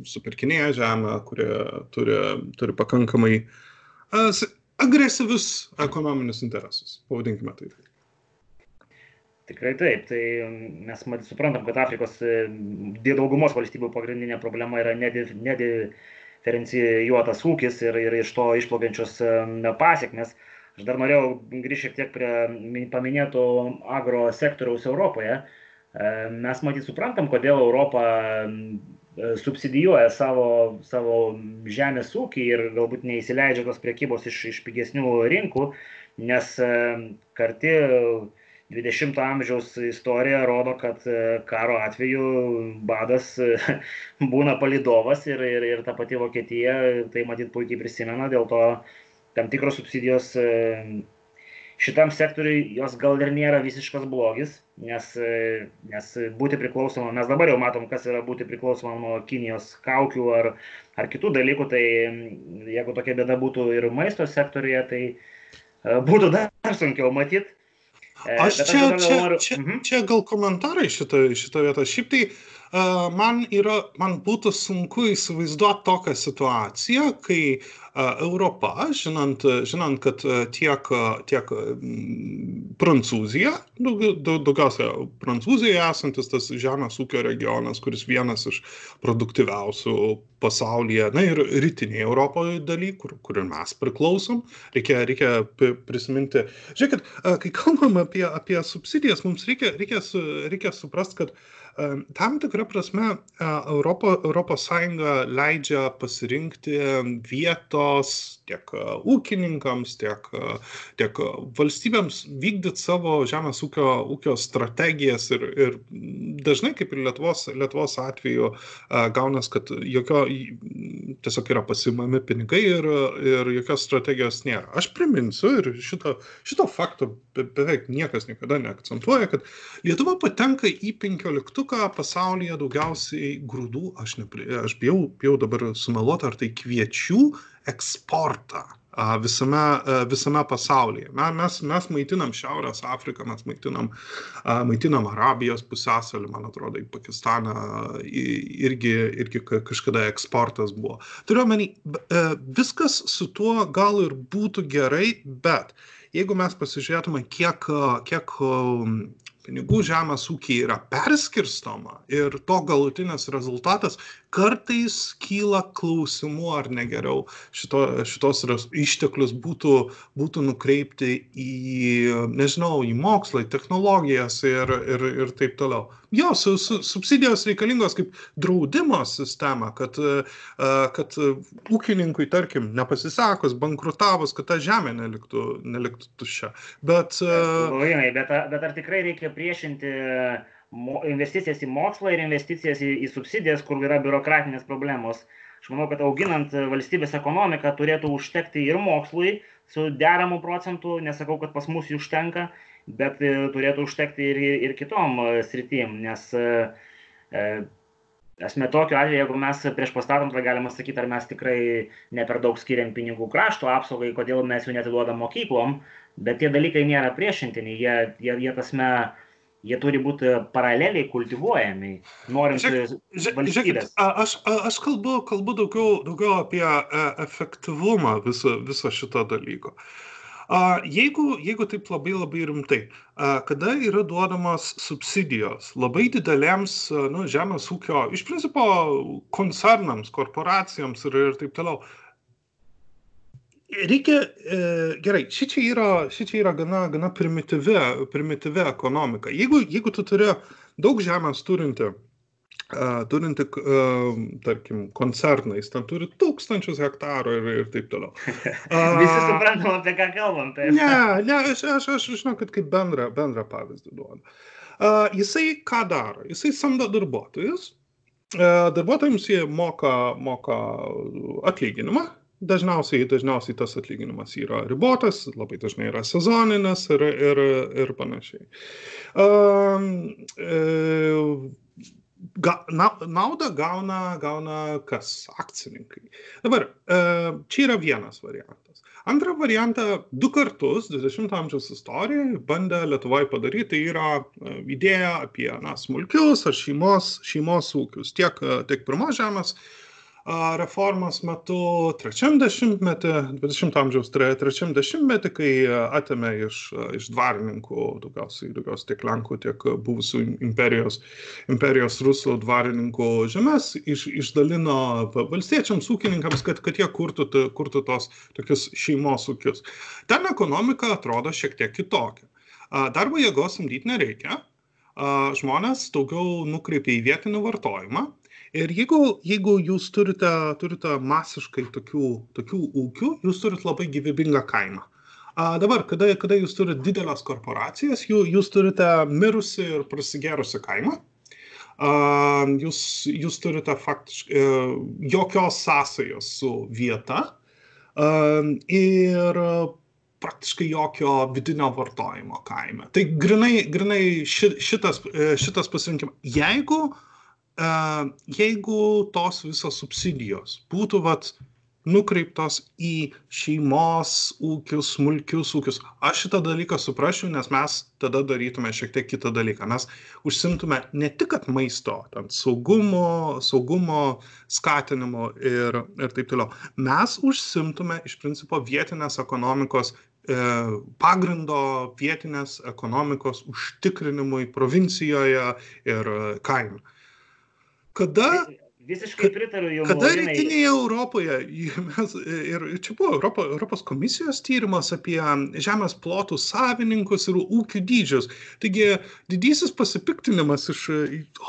superkinėja žemę, kurie turi, turi pakankamai uh, agresyvius ekonominius interesus, pavadinkime tai. Tikrai taip, tai mes mat, suprantam, kad Afrikos daugumos valstybių pagrindinė problema yra nediferencijuotas ūkis ir, ir iš to išplaukiančios pasiekmes. Uh, Aš dar norėjau grįžti šiek tiek prie paminėto agro sektoriaus Europoje. Mes matyt suprantam, kodėl Europa subsidijuoja savo, savo žemės ūkį ir galbūt neįsileidžia tos priekybos iš, iš pigesnių rinkų, nes e, karti 20-ojo amžiaus istorija rodo, kad karo atveju badas būna palidovas ir, ir, ir ta pati Vokietija tai matyt puikiai prisimena, dėl to tam tikros subsidijos e, šitam sektoriui jos gal ir nėra visiškas blogis, nes, e, nes būti priklausoma, mes dabar jau matom, kas yra būti priklausoma nuo Kinijos kaukių ar, ar kitų dalykų, tai jeigu tokia bėda būtų ir maisto sektoriuje, tai e, būtų dar sunkiau matyti. Aš čia, aš čia, noriu... čia, mhm. čia gal komentarai šitą, šitą vietą. Šiaip tai uh, man, yra, man būtų sunku įsivaizduoti tokią situaciją, kai uh, Europa, žinant, žinant kad tiek, tiek Prancūzija, daugiausia Prancūzijoje esantis tas žemės ūkio regionas, kuris vienas iš produktyviausių pasaulyje, na ir rytinėje Europoje daly, kur, kur ir mes priklausom, reikia, reikia prisiminti. Žiūrėkit, kai kalbam apie, apie subsidijas, mums reikia, reikia, reikia suprasti, kad tam tikra prasme Europo, Europos Sąjunga leidžia pasirinkti vietos tiek ūkininkams, tiek, tiek valstybėms vykdyti savo žemės ūkio, ūkio strategijas ir, ir dažnai, kaip ir Lietuvos, Lietuvos atveju, gaunas, kad jokio, tiesiog yra pasimami pinigai ir, ir jokios strategijos nėra. Aš priminsiu ir šito, šito fakto be, beveik niekas niekada neakcentuoja, kad Lietuva patenka į penkioliktuką pasaulyje daugiausiai grūdų, aš, nepri, aš bijau, bijau dabar sumeluoti, ar tai kviečių eksportą visame, visame pasaulyje. Mes, mes maitinam Šiaurės Afriką, mes maitinam, maitinam Arabijos pusęsalį, man atrodo, į Pakistaną irgi, irgi kažkada eksportas buvo. Turiu omeny, viskas su tuo gal ir būtų gerai, bet jeigu mes pasižiūrėtume, kiek, kiek pinigų žemės ūkiai yra perskirstoma ir to galutinis rezultatas kartais kyla klausimų, ar ne geriau šito, šitos išteklius būtų, būtų nukreipti į, nežinau, į mokslą, į technologijas ir, ir, ir taip toliau. Jo, su, su, subsidijos reikalingos kaip draudimo sistema, kad, kad ūkininkui, tarkim, nepasisakus, bankrutavus, kad ta žemė neliktų, neliktų tuščia. Bet, bet, bet, bet ar tikrai reikia priešinti investicijas į mokslą ir investicijas į, į subsidijas, kur yra biurokratinės problemos. Aš manau, kad auginant valstybės ekonomiką turėtų užtekti ir mokslui su deramu procentu, nesakau, kad pas mus jų užtenka, bet e, turėtų užtekti ir, ir kitom e, sritim, nes e, esmė tokiu atveju, jeigu mes prieš pastatom, tada galima sakyti, ar mes tikrai ne per daug skiriam pinigų krašto apsaugai, kodėl mes jų netiduodam mokyklom, bet tie dalykai nėra priešintini, jie, jie, jie tasme, jie turi būti paraleliai kultivuojami, norint valstybės. Aš, aš kalbu, kalbu daugiau, daugiau apie e, efektyvumą viso, viso šito dalyko. Jeigu, jeigu taip labai labai rimtai, kada yra duodamos subsidijos labai didelėms nu, žemės ūkio, iš principo koncernams, korporacijoms ir, ir taip toliau, reikia, e, gerai, šičia yra, šičia yra gana, gana primityvi, primityvi ekonomika. Jeigu, jeigu tu turi daug žemės turinti, uh, turinti, uh, tarkim, koncernais, ten turi tūkstančius hektarų ir, ir taip toliau. Uh, Visi suprantam, apie ką kalbam. Tai. Ne, ne, aš, aš, aš žinau, kad kaip bendrą, bendrą pavyzdį duodu. Uh, jisai ką daro? Jisai samdo darbuotojus, darbuotojams jie moka, moka atlyginimą, dažniausiai, dažniausiai tas atlyginimas yra ribotas, labai dažnai yra sezoninis ir, ir, ir panašiai. Uh, uh, ga, na, naudą gauna, gauna kas? Akcininkai. Dabar, uh, čia yra vienas variantas. Antrą variantą du kartus 20-ojo amžiaus istorijoje bandė Lietuvoje padaryti, tai yra idėja apie na, smulkius ar šeimos, šeimos ūkius, tiek, tiek pirmos žemės reformos metu, trečiam dešimtmetį, 20 amžiaus tre, trečiam dešimtmetį, kai atėmė iš, iš dvarininkų, daugiausiai, daugiausiai tiek Lenkų, tiek buvusių imperijos, imperijos rusų dvarininkų žemės, iš, išdalino valstiečiams, ūkininkams, kad, kad jie kurtų, kurtų tos tokius šeimos ūkius. Ten ekonomika atrodo šiek tiek kitokia. Darbo jėgos samdyti nereikia, žmonės daugiau nukreipia į vietinį vartojimą ir jeigu jeigu jūs turite turite masiškai tokių tokių ūkių jūs turit labai gyvybingą kaimą a dabar kada kada jūs turit dideles korporacijas jų jūs turite mirusį ir prasigėrusį kaimą a jūs jūs turite faktiškai e, jokios sąsajos su vieta a ir praktiškai jokio vidinio vartojimo kaime. Tai grinai, grinai ši, šitas, e, šitas pasirinkimas. Jeigu uh, jeigu tos visos subsidijos būtų vat nukreiptos į šeimos ūkius, smulkius ūkius. Aš šitą dalyką suprasčiau, nes mes tada darytume šiek tiek kitą dalyką. Mes užsimtume ne tik maisto, ten saugumo, saugumo skatinimo ir, ir taip toliau. Mes užsimtume iš principo vietinės ekonomikos e, pagrindo vietinės ekonomikos užtikrinimui provincijoje ir kaime. Kada Visiškai pritariu jau. Kada rytinėje Europoje, mes, ir čia buvo Europo, Europos komisijos tyrimas apie žemės plotų savininkus ir ūkių dydžius. Taigi didysis pasipiktinimas iš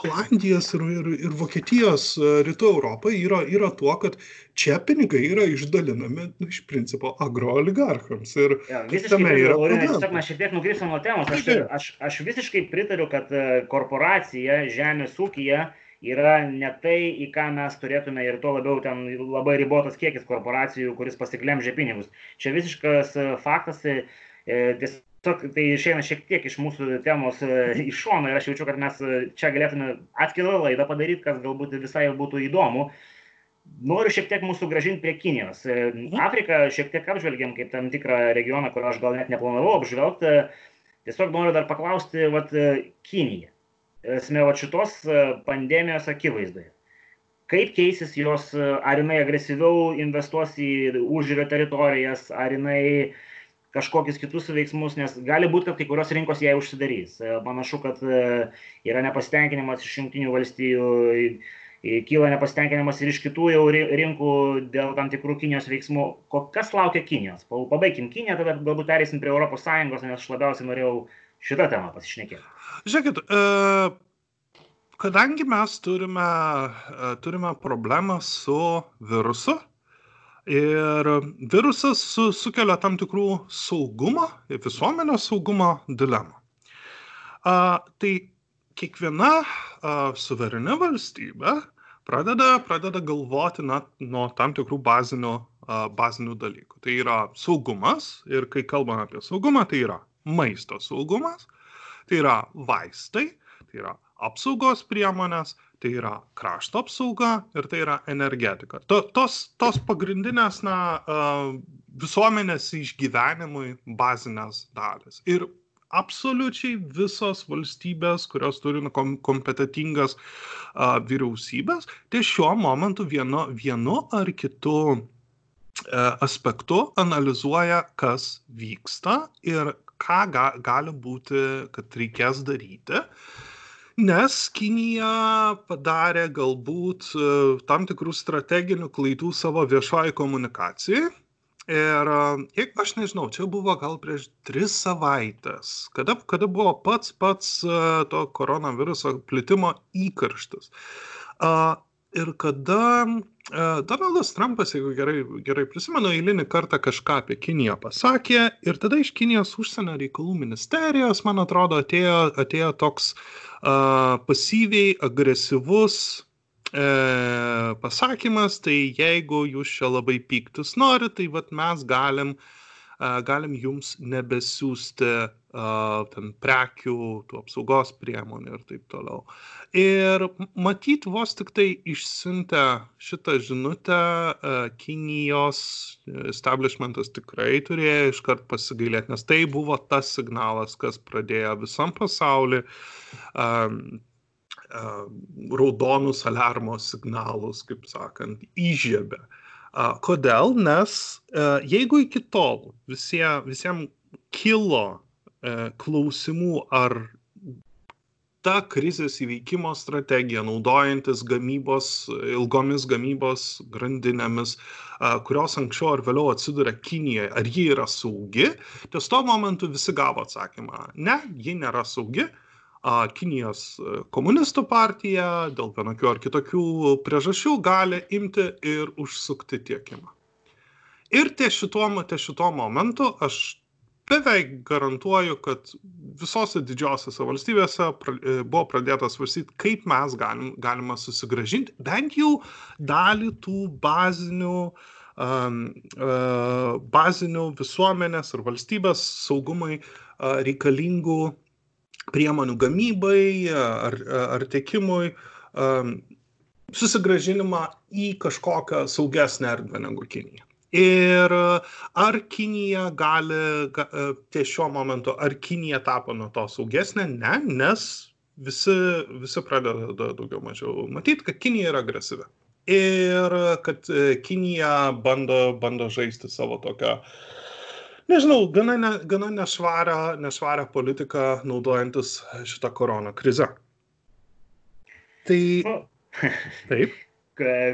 Holandijos ir, ir, ir Vokietijos rytų Europoje yra, yra tuo, kad čia pinigai yra išdalinami nu, iš principo agrooligarchams. Ir ja, visiškai yra. Tiesiog mes šiek tiek nukrypsime nuo temos. Aš, aš, aš visiškai pritariu, kad korporacija žemės ūkija yra ne tai, į ką mes turėtume ir tuo labiau ten labai ribotas kiekis korporacijų, kuris pasiklemžia pinigus. Čia visiškas e, faktas, e, e, tiesiog tai išeina šiek tiek iš mūsų temos iš šono ir aš jaučiu, kad mes čia galėtume atskirą laidą padaryti, kas galbūt visai būtų įdomu. Noriu šiek tiek mūsų gražinti prie Kinijos. Mhm. Afriką šiek tiek apžvelgiam kaip tam tikrą regioną, kur aš gal net neplanavau apžvelgti. Tiesiog noriu dar paklausti, vat, Kinija esmė va šitos e, pandemijos akivaizdoje. Kaip keisis jos, e, ar jinai agresyviau investuos į užžiūrio teritorijas, ar jinai kažkokius kitus veiksmus, nes gali būti, kad kai kurios rinkos jai užsidarys. E, panašu, kad yra nepasitenkinimas iš jungtinių valstybių, kyla nepasitenkinimas ir iš kitų jau rinkų dėl tam tikrų Kinijos veiksmų. Kas laukia Kinijos? Pabaigim Kiniją, tada galbūt perėsim prie ES, nes aš labiausiai norėjau šitą temą pasišnekėti. Žiūrėkit, e, kadangi mes turime, e, turime problemą su virusu ir virusas su, sukelia tam tikrų saugumo, visuomenės saugumo dilemą. Tai kiekviena suvereni valstybė pradeda, pradeda galvoti na, nuo tam tikrų bazinių, bazinių dalykų. Tai yra saugumas ir kai kalbame apie saugumą, tai yra maisto saugumas, Tai yra vaistai, tai yra apsaugos priemonės, tai yra krašto apsauga ir tai yra energetika. To, tos, tos pagrindinės na, visuomenės išgyvenimui bazinės dalis. Ir absoliučiai visos valstybės, kurios turi kom kompetitingas uh, vyriausybės, tai šiuo momentu vienu, vienu ar kitu uh, aspektu analizuoja, kas vyksta ir ką ga, gali būti, kad reikės daryti. Nes Kinija padarė galbūt e, tam tikrų strateginių klaidų savo viešoji komunikacijai Ir jeigu aš nežinau, čia buvo gal prieš tris savaitės, kada, kada buvo pats pats to koronaviruso plitimo įkarštis. Ir kada Donaldas Trumpas, jeigu gerai, gerai prisimenu, eilinį kartą kažką apie Kiniją pasakė ir tada iš Kinijos užsienio reikalų ministerijos, man atrodo, atėjo, atėjo toks uh, pasyviai agresyvus e, pasakymas, tai jeigu jūs čia labai piktus norit, tai vat mes galim, e, galim jums nebesiųsti e, ten prekių, tų apsaugos priemonių ir taip toliau. Ir matyt, vos tik tai išsiuntę šitą žinutę, e, Kinijos establishmentas tikrai turėjo iškart pasigailėti, nes tai buvo tas signalas, kas pradėjo visam pasauliu raudonus alarmo signalus, kaip sakant, įžiebė. Kodėl? Nes jeigu iki tol visie, visiems kilo klausimų, ar ta krizės įveikimo strategija, naudojantis gamybos, ilgomis gamybos grandinėmis, kurios anksčiau ar vėliau atsiduria Kinijoje, ar ji yra saugi, ties tuo momentu visi gavo atsakymą, ne, ji nėra saugi, Kinijos e, komunistų partija dėl vienokių ar kitokių priežasčių gali imti ir užsukti tiekimą. Ir ties šituo, ties šituo momentu aš beveik garantuoju, kad visose didžiosiose valstybėse e, buvo pradėtas svarstyti, kaip mes galim, galima susigražinti bent jau dalį tų bazinių, um, uh, bazinių visuomenės ir valstybės saugumui uh, reikalingų priemonių gamybai ar, ar tiekimui, susigražinimą į kažkokią saugesnę erdvę negu Kinija. Ir ar Kinija gali, ties šiuo momentu, ar Kinija tapo nuo to saugesnė? Ne, nes visi, visi pradeda daugiau mažiau matyti, kad Kinija yra agresyvi. Ir kad Kinija bando, bando žaisti savo tokią nežinau, gana, ne, gana nešvarę, nešvarę politiką naudojantis šitą korona krizę. Tai. Taip.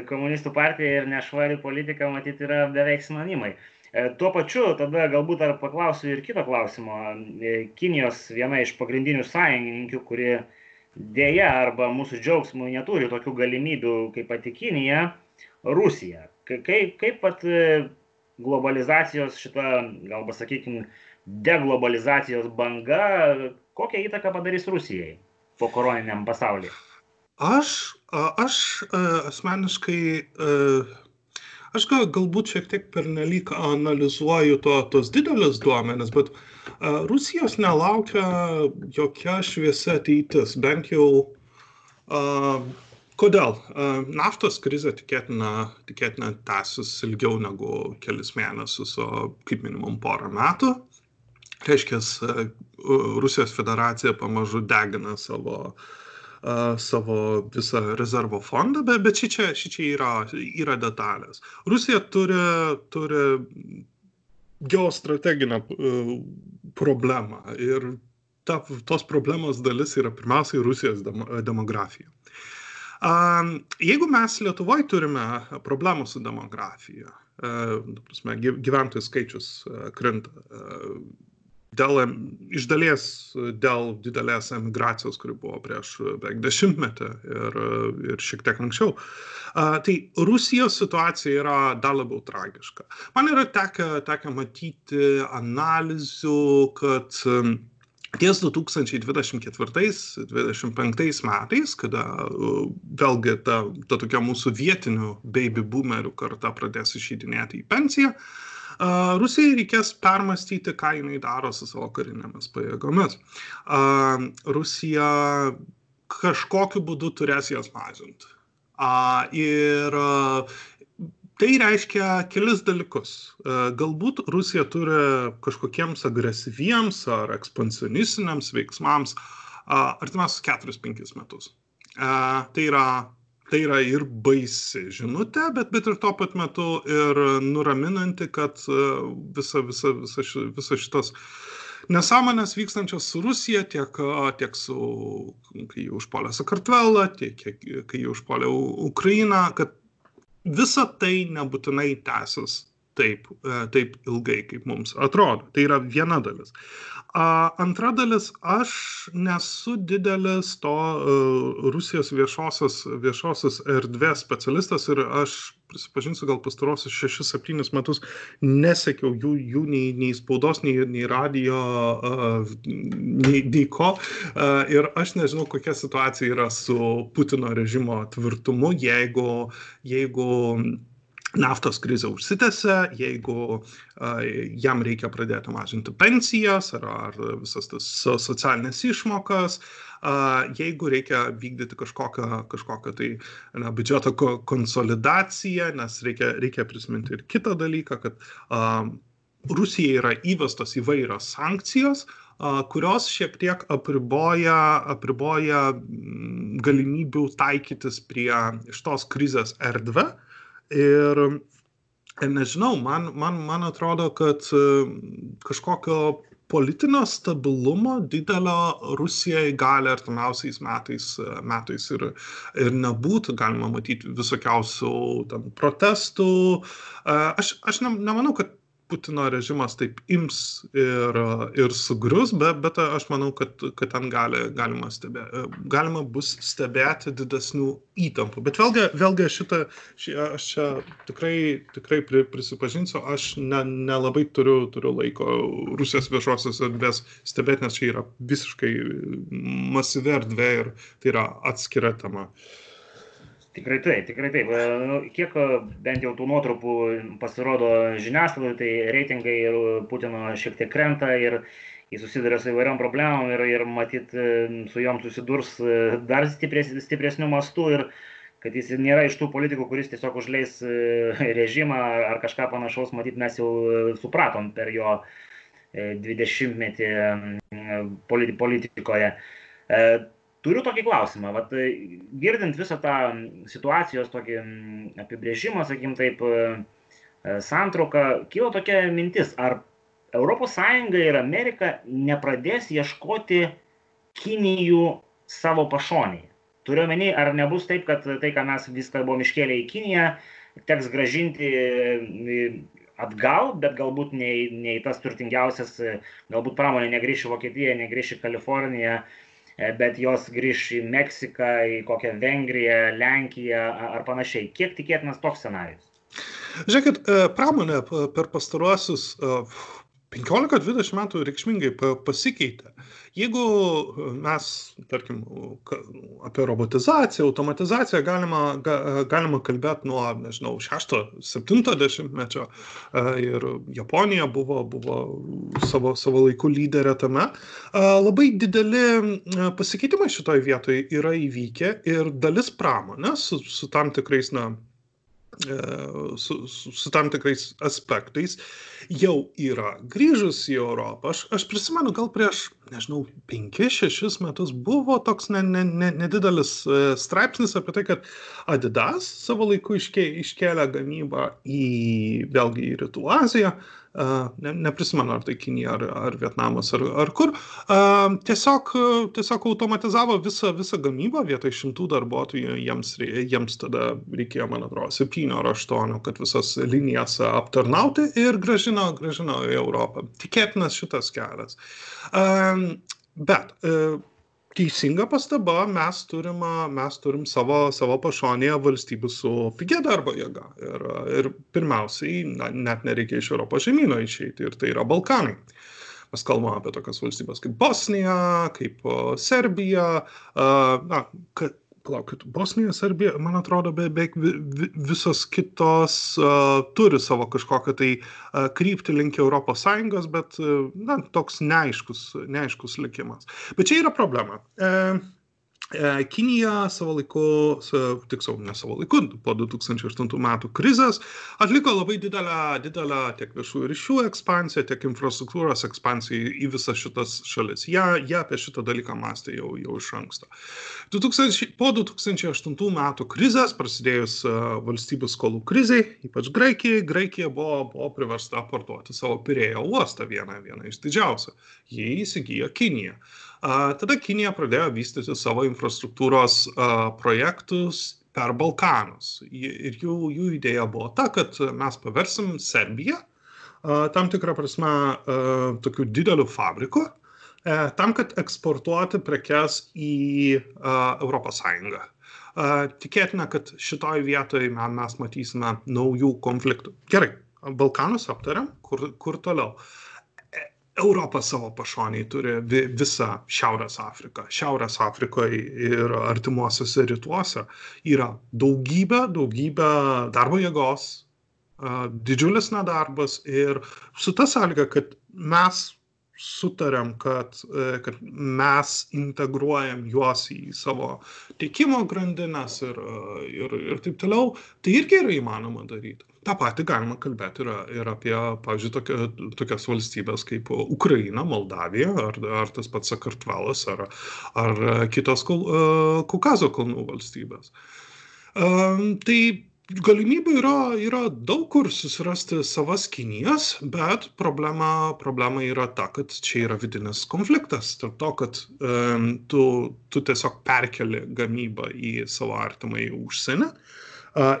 Komunistų partija ir nešvari politika, matyti, yra beveik sinonimai. E, tuo pačiu, tada galbūt dar paklausiu ir kito klausimo. E, Kinijos viena iš pagrindinių sąjungininkių, kuri dėja arba mūsų džiaugsmų neturi tokių galimybių kaip pati Kinija, Rusija. Kaip, kaip pat globalizacijos šita, gal pasakykim, deglobalizacijos banga, kokią įtaką padarys Rusijai po koroniniam pasaulyje? Aš, aš asmeniškai, aš gal, galbūt šiek tiek pernelyg analizuoju to, tos didelės duomenis, bet Rusijos nelaukia jokia šviesa ateitis, bent jau Kodėl? Naftos krizė tikėtina, tikėtina tęsis ilgiau negu kelis mėnesius, o kaip minimum porą metų. Reiškia, Rusijos federacija pamažu degina savo, savo visą rezervo fondą, bet, bet šičia, šičia yra, yra detalės. Rusija turi, turi geostrateginę problemą ir ta, tos problemos dalis yra pirmiausiai Rusijos demografija. Jeigu mes Lietuvoje turime problemų su demografija, e, gyventojų skaičius e, krinta, e, dėl, iš dalies dėl didelės emigracijos, kuri buvo prieš beveik dešimtmetį ir, ir šiek tiek anksčiau. Tai Rusijos situacija yra dar labiau tragiška. Man yra tekę, tekę matyti analizių, kad ties du tūkstančiai dvidešimt ketvirtais dvidešimt penktais metais kada vėlgi ta ta tokia mūsų vietinių beibi bumerių karta pradės išeidinėti į pensiją Rusijai reikės permastyti, ką jinai daro su savo karinėmis pajėgomis. Rusija kažkokiu būdu turės jas mažinti. Ir tai reiškia kelis dalykus galbūt rusija turi kažkokiems agresyviems ar ekspansionistiniams veiksmams artimiausius keturis penkis metus tai yra tai yra ir baisi žinutė bet bet ir tuo pat metu ir nuraminanti kad e, visa visa visa ši visos šitos nesąmonės vykstančios su Rusija, tiek, tiek su, kai jį užpuolė Sakartvelą, tiek kai jį užpuolė Ukrainą, kad visa tai nebūtinai tęsis taip, taip ilgai, kaip mums atrodo. Tai yra viena dalis. Antra dalis, aš nesu didelis to Rusijos viešosios, viešosios erdvės specialistas ir aš prisipažinsiu, gal pastarosius 6-7 metus nesekiau jų, jų nei, nei spaudos, nei, nei radio, nei, nei ko. Ir aš nežinau, kokia situacija yra su Putino režimo tvirtumu, jeigu, jeigu naftos krizė užsitęsia, jeigu uh, jam reikia pradėti mažinti pensijas ar, ar visas tas socialinės išmokas, uh, jeigu reikia vykdyti kažkokią, kažkokią tai na, biudžeto konsolidaciją, nes reikia, reikia prisiminti ir kitą dalyką, kad uh, Rusijai yra įvestos įvairios sankcijos, kurios šiek tiek apriboja, apriboja galimybių taikytis prie šitos krizės erdvę. Ir, ir nežinau, man, man, man atrodo, kad e, kažkokio politinio stabilumo didelio Rusijai gali artimiausiais metais, e, metais ir, ir nebūtų, galima matyti visokiausių ten protestų. E, aš, aš ne, nemanau, kad Putino režimas taip ims ir, ir sugrius, bet, bet aš manau, kad, kad ten gali, galima, stebė, galima bus stebėti didesnių įtampų. Bet vėlgi, vėlgi šitą, šį, aš čia tikrai, tikrai prisipažinsiu, aš nelabai ne, ne turiu, turiu laiko Rusijos viešosios erdvės stebėti, nes čia yra visiškai masyvi erdvė ir tai yra atskira tema. Uh, Tikrai taip, tikrai taip. Nu, kiek bent jau tų nuotrupų pasirodo žiniasklaidoje, tai reitingai ir Putino šiek tiek krenta ir jis susiduria su įvairiom problemom ir, ir matyt su jom susidurs dar stipres, stipresnių mastų ir kad jis nėra iš tų politikų, kuris tiesiog užleis režimą ar kažką panašaus, matyt, mes jau supratom per jo 20 metį politikoje. Turiu tokį klausimą, Vat, e, girdint visą tą situacijos tokį apibrėžimą, sakykim taip, e, e, santrauką, kilo tokia mintis, ar ES ir Amerika nepradės ieškoti Kinijų savo pašonėje. Turiu menį, ar nebus taip, kad tai, ką mes viską buvom iškėlę į Kiniją, teks gražinti atgal, bet galbūt ne, ne į tas turtingiausias, galbūt pramonė negrįš į Vokietiją, negrįš į Kaliforniją, E, bet jos grįž į Meksiką, į kokią Vengriją, Lenkiją ar panašiai. Kiek tikėtinas toks scenarius? Žiūrėkit, e, pramonė per pastaruosius 15-20 e, metų reikšmingai pasikeitė. Jeigu mes, tarkim, apie robotizaciją, automatizaciją galima, ga, galima kalbėti nuo, nežinau, 6-70 mečio ir Japonija buvo, buvo savo, savo laiku lyderė tame, labai dideli pasikeitimai šitoje vietoje yra įvykę ir dalis pramonės su, su tam tikrais, na, E, su, su, su tam tikrais aspektais jau yra grįžus į Europą. Aš, aš prisimenu, gal prieš, nežinau, 5-6 metus buvo toks ne, ne, ne, nedidelis e, straipsnis apie tai, kad Adidas savo laiku iškė, iškėlė gamybą į, vėlgi, į Rytų Aziją, ne, neprisimenu, ar tai Kinija, ar, ar Vietnamas, ar, ar kur, tiesiog, tiesiog automatizavo visą, visą gamybą vietoj šimtų darbuotojų, jiems, jiems tada reikėjo, man atrodo, septynių ar aštuonių, kad visas linijas aptarnauti ir gražino, gražino į Europą. Tikėtinas šitas kelias. Bet teisinga pastaba, mes turim, mes turim savo, savo pašonėje valstybių su pigia darbo jėga. Ir, ir pirmiausiai, na, net nereikia iš Europos žemynų išeiti, ir tai yra Balkanai. Mes kalbame apie tokias valstybės kaip Bosnija, kaip Serbija, na, kad palaukit, Bosnija, Serbija, man atrodo, beveik visos kitos uh, turi savo kažkokią tai uh, kryptį link ES, bet, uh, na, toks neaiškus, neaiškus likimas. Bet čia yra problema. Uh, Kinija savo laiku, tiksliau ne savo laiku, po 2008 metų krizės atliko labai didelę, didelę tiek viešųjų ryšių ekspansiją, tiek infrastruktūros ekspansiją į visas šitas šalis. Jie, jie apie šitą dalyką mąstė jau, jau iš anksto. 2000, po 2008 metų krizės, prasidėjus e, valstybių skolų kriziai, ypač Graikijai, Graikija buvo, buvo priversta parduoti savo Pirėjo uostą, vieną, vieną iš didžiausių. Jį įsigijo Kinija. Tada Kinija pradėjo vystyti savo infrastruktūros projektus per Balkanus. Ir jų, jų idėja buvo ta, kad mes paversim Serbiją tam tikrą prasme tokiu dideliu fabriku, tam, kad eksportuoti prekes į ES. Tikėtina, kad šitoj vietoje mes matysime naujų konfliktų. Gerai, Balkanus aptariam, kur, kur toliau. Europa savo pašoniai turi vi, visą Šiaurės Afriką. Šiaurės Afrikoje ir artimuosiuose rytuose yra daugybė, daugybė darbo jėgos, didžiulis nedarbas ir su ta sąlyga, kad mes sutarėm, kad, e, kad mes integruojam juos į savo tiekimo grandinės ir, ir, ir taip toliau, tai irgi yra įmanoma daryti. Ta pati galima kalbėti ir, ir apie, pavyzdžiui, tokia, tokias valstybės kaip Ukraina, Moldavija ar, ar tas pats Sakartvelas ar, ar kitos e, Kaukazo kalnų valstybės. Um, tai galimybių yra yra daug kur susirasti savas kinijas bet problema problema yra ta kad čia yra vidinis konfliktas tarp to kad em, tu tu tiesiog perkeli gamybą į savo artimąjį užsienį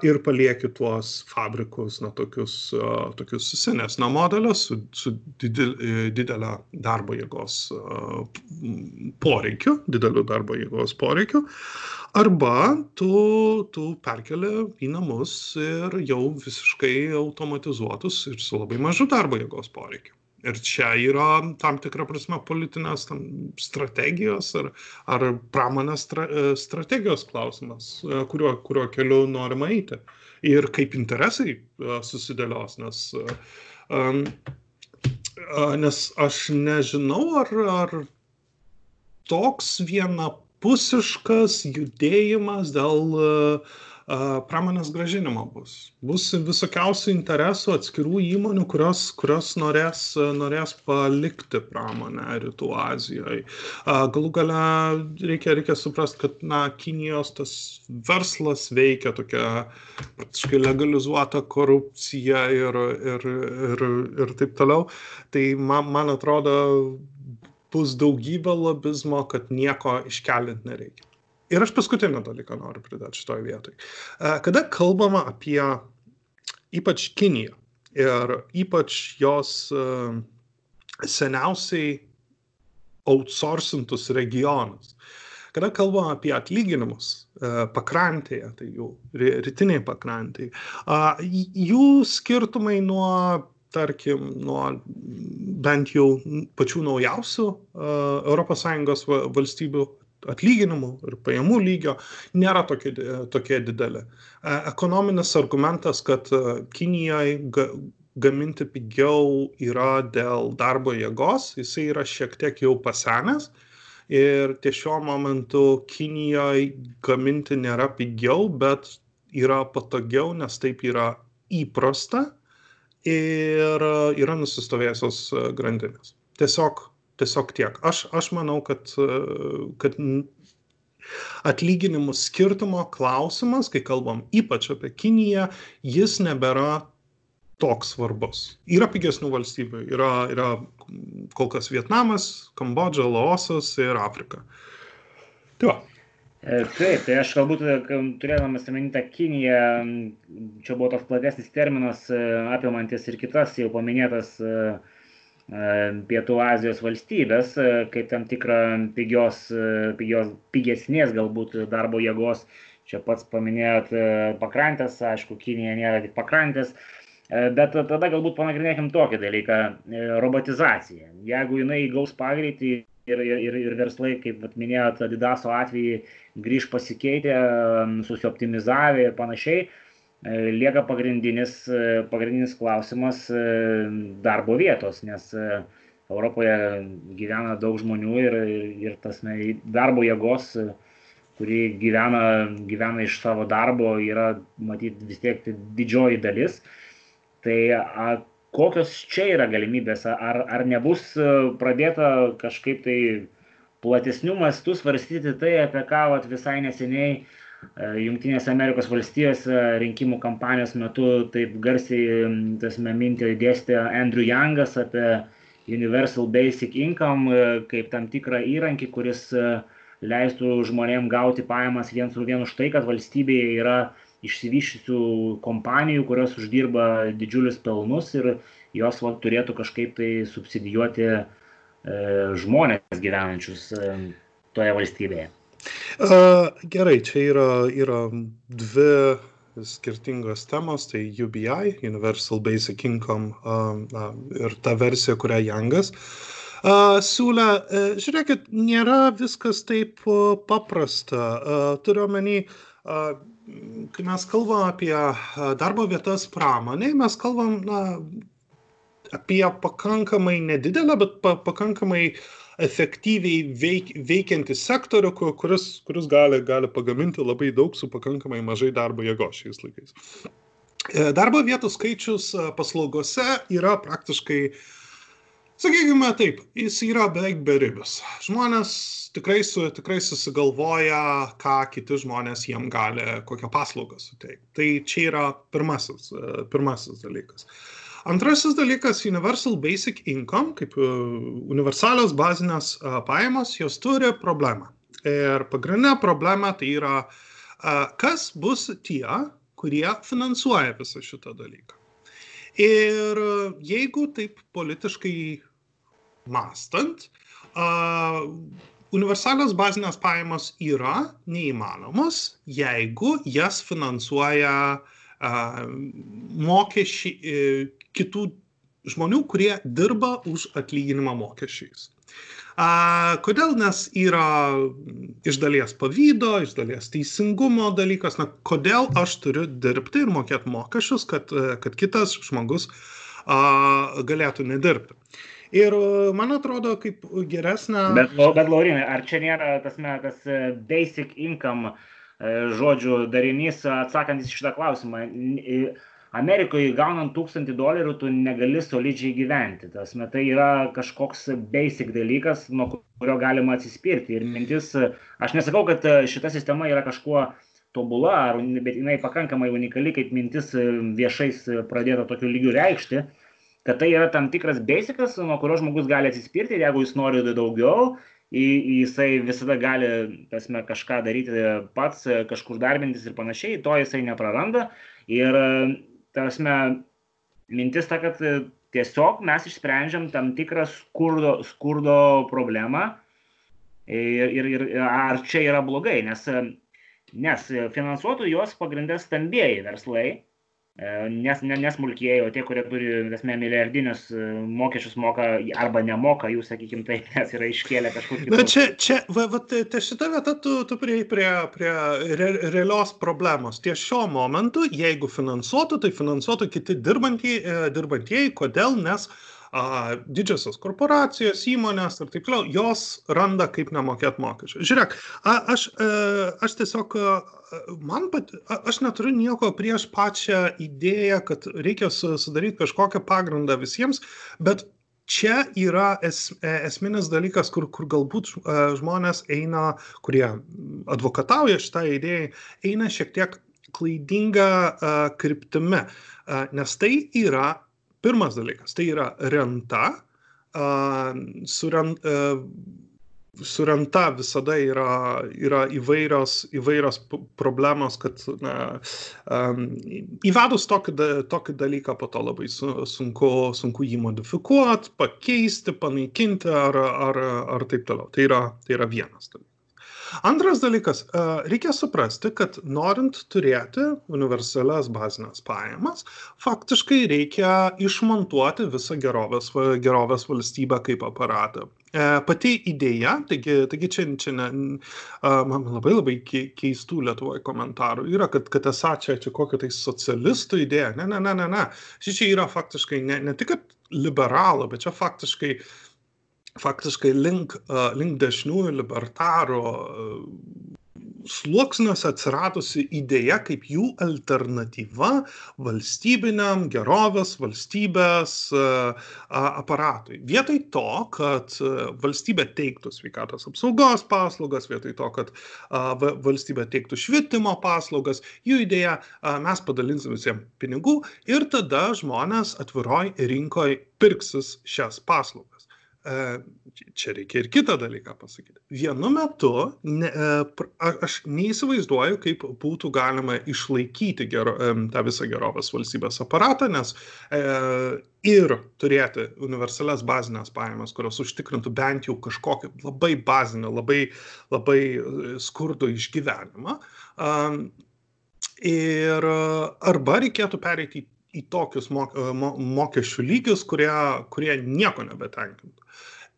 ir palieki tuos fabrikus, na, tokius, tokius senesnio modelio su, su didel, didelio darbo jėgos poreikiu, dideliu darbo jėgos poreikiu, arba tu, tu perkeli į namus ir jau visiškai automatizuotus ir su labai mažu darbo jėgos poreikiu. Ir čia yra tam tikra prasme politinės tam, strategijos ar, ar pramonės stra, e, strategijos klausimas, e, kuriuo, kuriuo keliu norima eiti. Ir kaip interesai e, susidėlios, nes, nes aš nežinau, ar, ar toks vienapusiškas judėjimas dėl uh, pramonės gražinimo bus. Bus visokiausių interesų atskirų įmonių, kurios, kurios norės, norės palikti pramonę Rytų Azijoje. Galų gale reikia, reikia suprasti, kad na, Kinijos tas verslas veikia tokia praktiškai legalizuota korupcija ir, ir, ir, ir taip toliau. Tai man, man atrodo, bus daugybė lobizmo, kad nieko iškelint nereikia. Ir aš paskutinį dalyką noriu pridėti šitoje vietoje. Kada kalbama apie ypač Kiniją ir ypač jos seniausiai outsourcintus regionus, kada kalbama apie atlyginimus pakrantėje, tai jau rytiniai pakrantėje, jų skirtumai nuo tarkim, nuo bent jau pačių naujausių ES valstybių atlyginimų ir pajamų lygio nėra tokie, tokie dideli. E, ekonominis argumentas, kad e, Kinijoje ga, gaminti pigiau yra dėl darbo jėgos, jisai yra šiek tiek jau pasenęs. Ir ties šiuo momentu Kinijoje gaminti nėra pigiau, bet yra patogiau, nes taip yra įprasta ir yra nusistovėjusios grandinės. Tiesiog tiesiog tiek. Aš, aš manau, kad, kad atlyginimų skirtumo klausimas, kai kalbam ypač apie Kiniją, jis nebėra toks svarbus. Yra pigesnių valstybių, yra, yra kol kas Vietnamas, Kambodža, Laosas ir Afrika. Tai va. E, taip, tai aš galbūt e, turėdamas omeny tą Kiniją, čia buvo toks platesnis terminas, e, apimantis ir kitas jau paminėtas uh, Pietų Azijos valstybės, kaip tam tikrą pigios, pigios, pigesnės galbūt darbo jėgos. Čia pats paminėjot pakrantės, aišku, Kinija nėra tik pakrantės, bet tada galbūt panagrinėkim tokį dalyką - robotizacija. Jeigu jinai gaus pagreitį ir, ir, ir verslai, kaip minėjot, Adidaso atveju grįž pasikeitę, susioptimizavę ir panašiai, E, lieka pagrindinis, e, pagrindinis klausimas e, darbo vietos, nes Europoje gyvena daug žmonių ir, ir, ir tas ne, darbo jėgos, kuri gyvena, gyvena iš savo darbo, yra matyti vis tiek didžioji dalis. Tai a, kokios čia yra galimybės, ar, ar nebus pradėta kažkaip tai platesnių mastų svarstyti tai, apie ką vat, visai neseniai uh, E, Junktinėse Amerikos valstijose rinkimų kampanijos metu taip garsiai tasme mintį dėstė Andrew Youngas apie Universal Basic Income e, kaip tam tikrą įrankį, kuris e, leistų žmonėm gauti pajamas vien su vien už tai, kad valstybėje yra išsivyščiusių kompanijų, kurios uždirba didžiulius pelnus ir jos va, turėtų kažkaip tai subsidijuoti e, žmonės gyvenančius e, toje valstybėje. Uh, gerai, čia yra, yra dvi skirtingos temos, tai UBI, Universal Basic Income uh, uh, ir ta versija, kurią Jangas uh, siūlė. Uh, žiūrėkit, nėra viskas taip uh, paprasta. Uh, turiu omeny, uh, kai mes kalbam apie darbo vietas pramonėje, mes kalbam na, apie pakankamai nedidelę, bet pa, pakankamai efektyviai veik, veikiantį sektorių, kuris, kuris gali, gali pagaminti labai daug su pakankamai mažai darbo jėgos šiais laikais. E, darbo vietų skaičius paslaugose yra praktiškai uh, sakykime taip jis yra beveik beribis. Žmonės tikrai su tikrai susigalvoja ką kiti žmonės jiem gali kokią paslaugą suteikt. Tai čia yra pirmasis pirmasis dalykas Antrasis dalykas - universal basic income, kaip universalios bazinės pajamos, jos turi problemą. Ir pagrindinė problema tai yra, kas bus tie, kurie finansuoja visą šitą dalyką. Ir jeigu taip politiškai mąstant, universalios bazinės pajamos yra neįmanomos, jeigu jas finansuoja mokesčiai e, kitų žmonių, kurie dirba už atlyginimą mokesčiais. A, kodėl? Nes yra iš dalies pavydo, iš dalies teisingumo dalykas. Na, kodėl aš turiu dirbti ir mokėti mokesčius, kad, kad kitas žmogus a, galėtų nedirbti. Ir e, man atrodo, kaip geresnė. Bet, bet Laurinai, ar čia nėra tas, tas e, basic income e, žodžių darinys, atsakantis šitą klausimą? Amerikoje gaunant tūkstantį dolerių tu negali solidžiai gyventi. Tas, met, tai yra kažkoks basic dalykas, nuo kurio galima atsispirti. Ir mintis, aš nesakau, kad šita sistema yra kažkuo tobula, bet jinai pakankamai unikali, kaip mintis viešais pradėta tokiu lygiu reikšti. Kad tai yra tam tikras basicas, nuo kurio žmogus gali atsispirti ir jeigu jis nori daugiau, jisai visada gali tasme, kažką daryti pats, kažkur darbintis ir panašiai, to jisai nepraranda. Ir tasme, mintis ta, kad tiesiog mes išsprendžiam tam tikrą skurdo, skurdo problemą ir, ir, ir ar čia yra blogai, nes, nes finansuotų jos pagrindė stambėjai verslai nes, ne, nesmulkieji, o tie, kurie turi, esmė, milijardinius e, mokesčius moka arba nemoka, jų, sakykime, taip, nes yra iškėlę kažkur kitur. Bet čia, čia va, va, tai, tai šitą vietą tu, tu prie, prie, prie re, realios problemos. Ties šiuo momentu, jeigu finansuotų, tai finansuotų kiti dirbantieji, e, dirbantieji kodėl, nes uh, a, didžiosios korporacijos, įmonės ir taip toliau, jos randa, kaip nemokėti mokesčių. Žiūrėk, a, aš, a, e, aš tiesiog, a, man pat, a, aš neturiu nieko prieš pačią idėją, kad reikia sudaryti kažkokią pagrindą visiems, bet čia yra es, e, esminis dalykas, kur, kur galbūt e, žmonės eina, kurie advokatauja šitą idėją, eina šiek tiek klaidinga uh, kryptimi, uh, nes tai yra Pirmas dalykas tai yra renta. Su, rent, su renta visada yra, yra įvairios, įvairios problemos, kad na, įvedus tokį, tokį dalyką po to labai sunku, sunku jį modifikuoti, pakeisti, panaikinti ar, ar, ar taip toliau. Tai yra, tai yra vienas dalykas. Antras dalykas, reikia suprasti, kad norint turėti universalias bazinės pajamas, faktiškai reikia išmontuoti visą gerovės, gerovės valstybę kaip aparatą. E, pati idėja, taigi, taigi čia, čia ne, man labai labai keistų Lietuvoje komentarų yra, kad, kad esą čia, čia kokia tai socialistų idėja. Ne, ne, ne, ne, ne. Ši čia yra faktiškai ne, ne tik liberalų, bet čia faktiškai uh, faktiškai link, link dešiniųjų libertarų sluoksniuose atsiradusi idėja kaip jų alternatyva valstybiniam gerovės valstybės aparatui. Vietoj to, kad valstybė teiktų sveikatos apsaugos paslaugas, vietoj to, kad valstybė teiktų švietimo paslaugas, jų idėja mes padalinsim visiems pinigų ir tada žmonės atviroj rinkoje pirksis šias paslaugas. Čia reikia ir kitą dalyką pasakyti. Vienu metu ne, aš neįsivaizduoju, kaip būtų galima išlaikyti gero, tą visą gerovės valstybės aparatą, nes e, ir turėti universalias bazinės pajamas, kurios užtikrintų bent jau kažkokį labai bazinį, labai, labai skurdų išgyvenimą. Ir arba reikėtų pereiti į į tokius mok, mo, mokesčių lygius, kurie, kurie nieko nebetenkintų.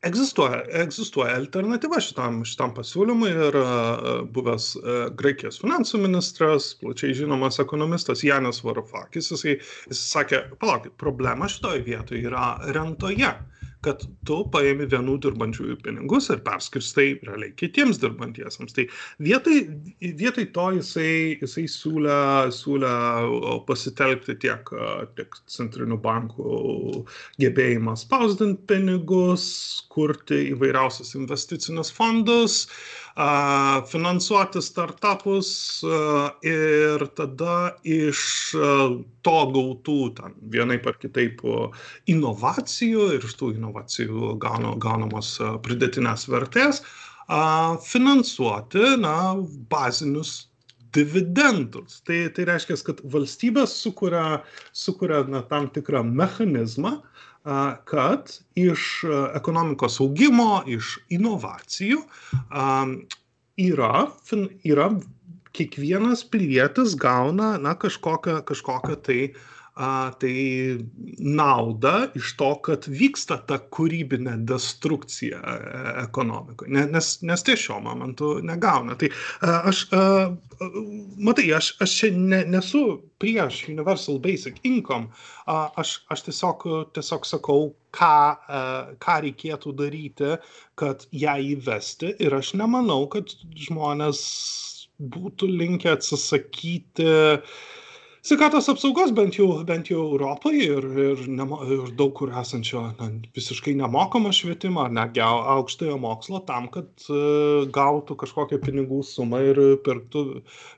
Egzistuoja, egzistuoja alternatyva šitam, šitam pasiūlymui ir uh, buvęs uh, Graikijos finansų ministras, plačiai žinomas ekonomistas Janis Varufakis, jisai, jis sakė, palaukit, problema šitoje vietoje yra rentoje. Uh, kad tu paimi vienų dirbančiųjų pinigus ir perskirstai realiai kitiems dirbantiesiems. Tai vietoj, vietoj to jisai, jisai siūlė, siūlė pasitelkti tiek, tiek centrinių bankų gebėjimą spausdinti pinigus, kurti įvairiausius investicinius fondus, finansuoti startupus ir tada iš to gautų ten vienaip ar kitaip inovacijų ir iš tų inovacijų gauna, gaunamos pridėtinės vertės finansuoti na, bazinius dividendus. Tai, tai reiškia, kad valstybės sukuria, sukuria na, tam tikrą mechanizmą, kad iš ekonomikos augimo, iš inovacijų yra, yra kiekvienas pilietis gauna na, kažkokią, kažkokią tai a, tai naudą iš to, kad vyksta ta kūrybinė destrukcija e, ekonomikoje, nes, nes tai šiuo momentu negauna. Tai a, aš, a, matai, aš, aš čia ne, nesu prieš Universal Basic Income, a, aš, aš tiesiog, tiesiog sakau, ką, a, ką reikėtų daryti, kad ją įvesti. Ir aš nemanau, kad žmonės būtų linkę atsisakyti uh, sveikatos apsaugos bent jau bent jau europoj ir ir nemo ir daug kur esančio na visiškai nemokamo švietimo ar netgi au aukštojo mokslo tam kad e, gautų kažkokią pinigų sumą ir pirktų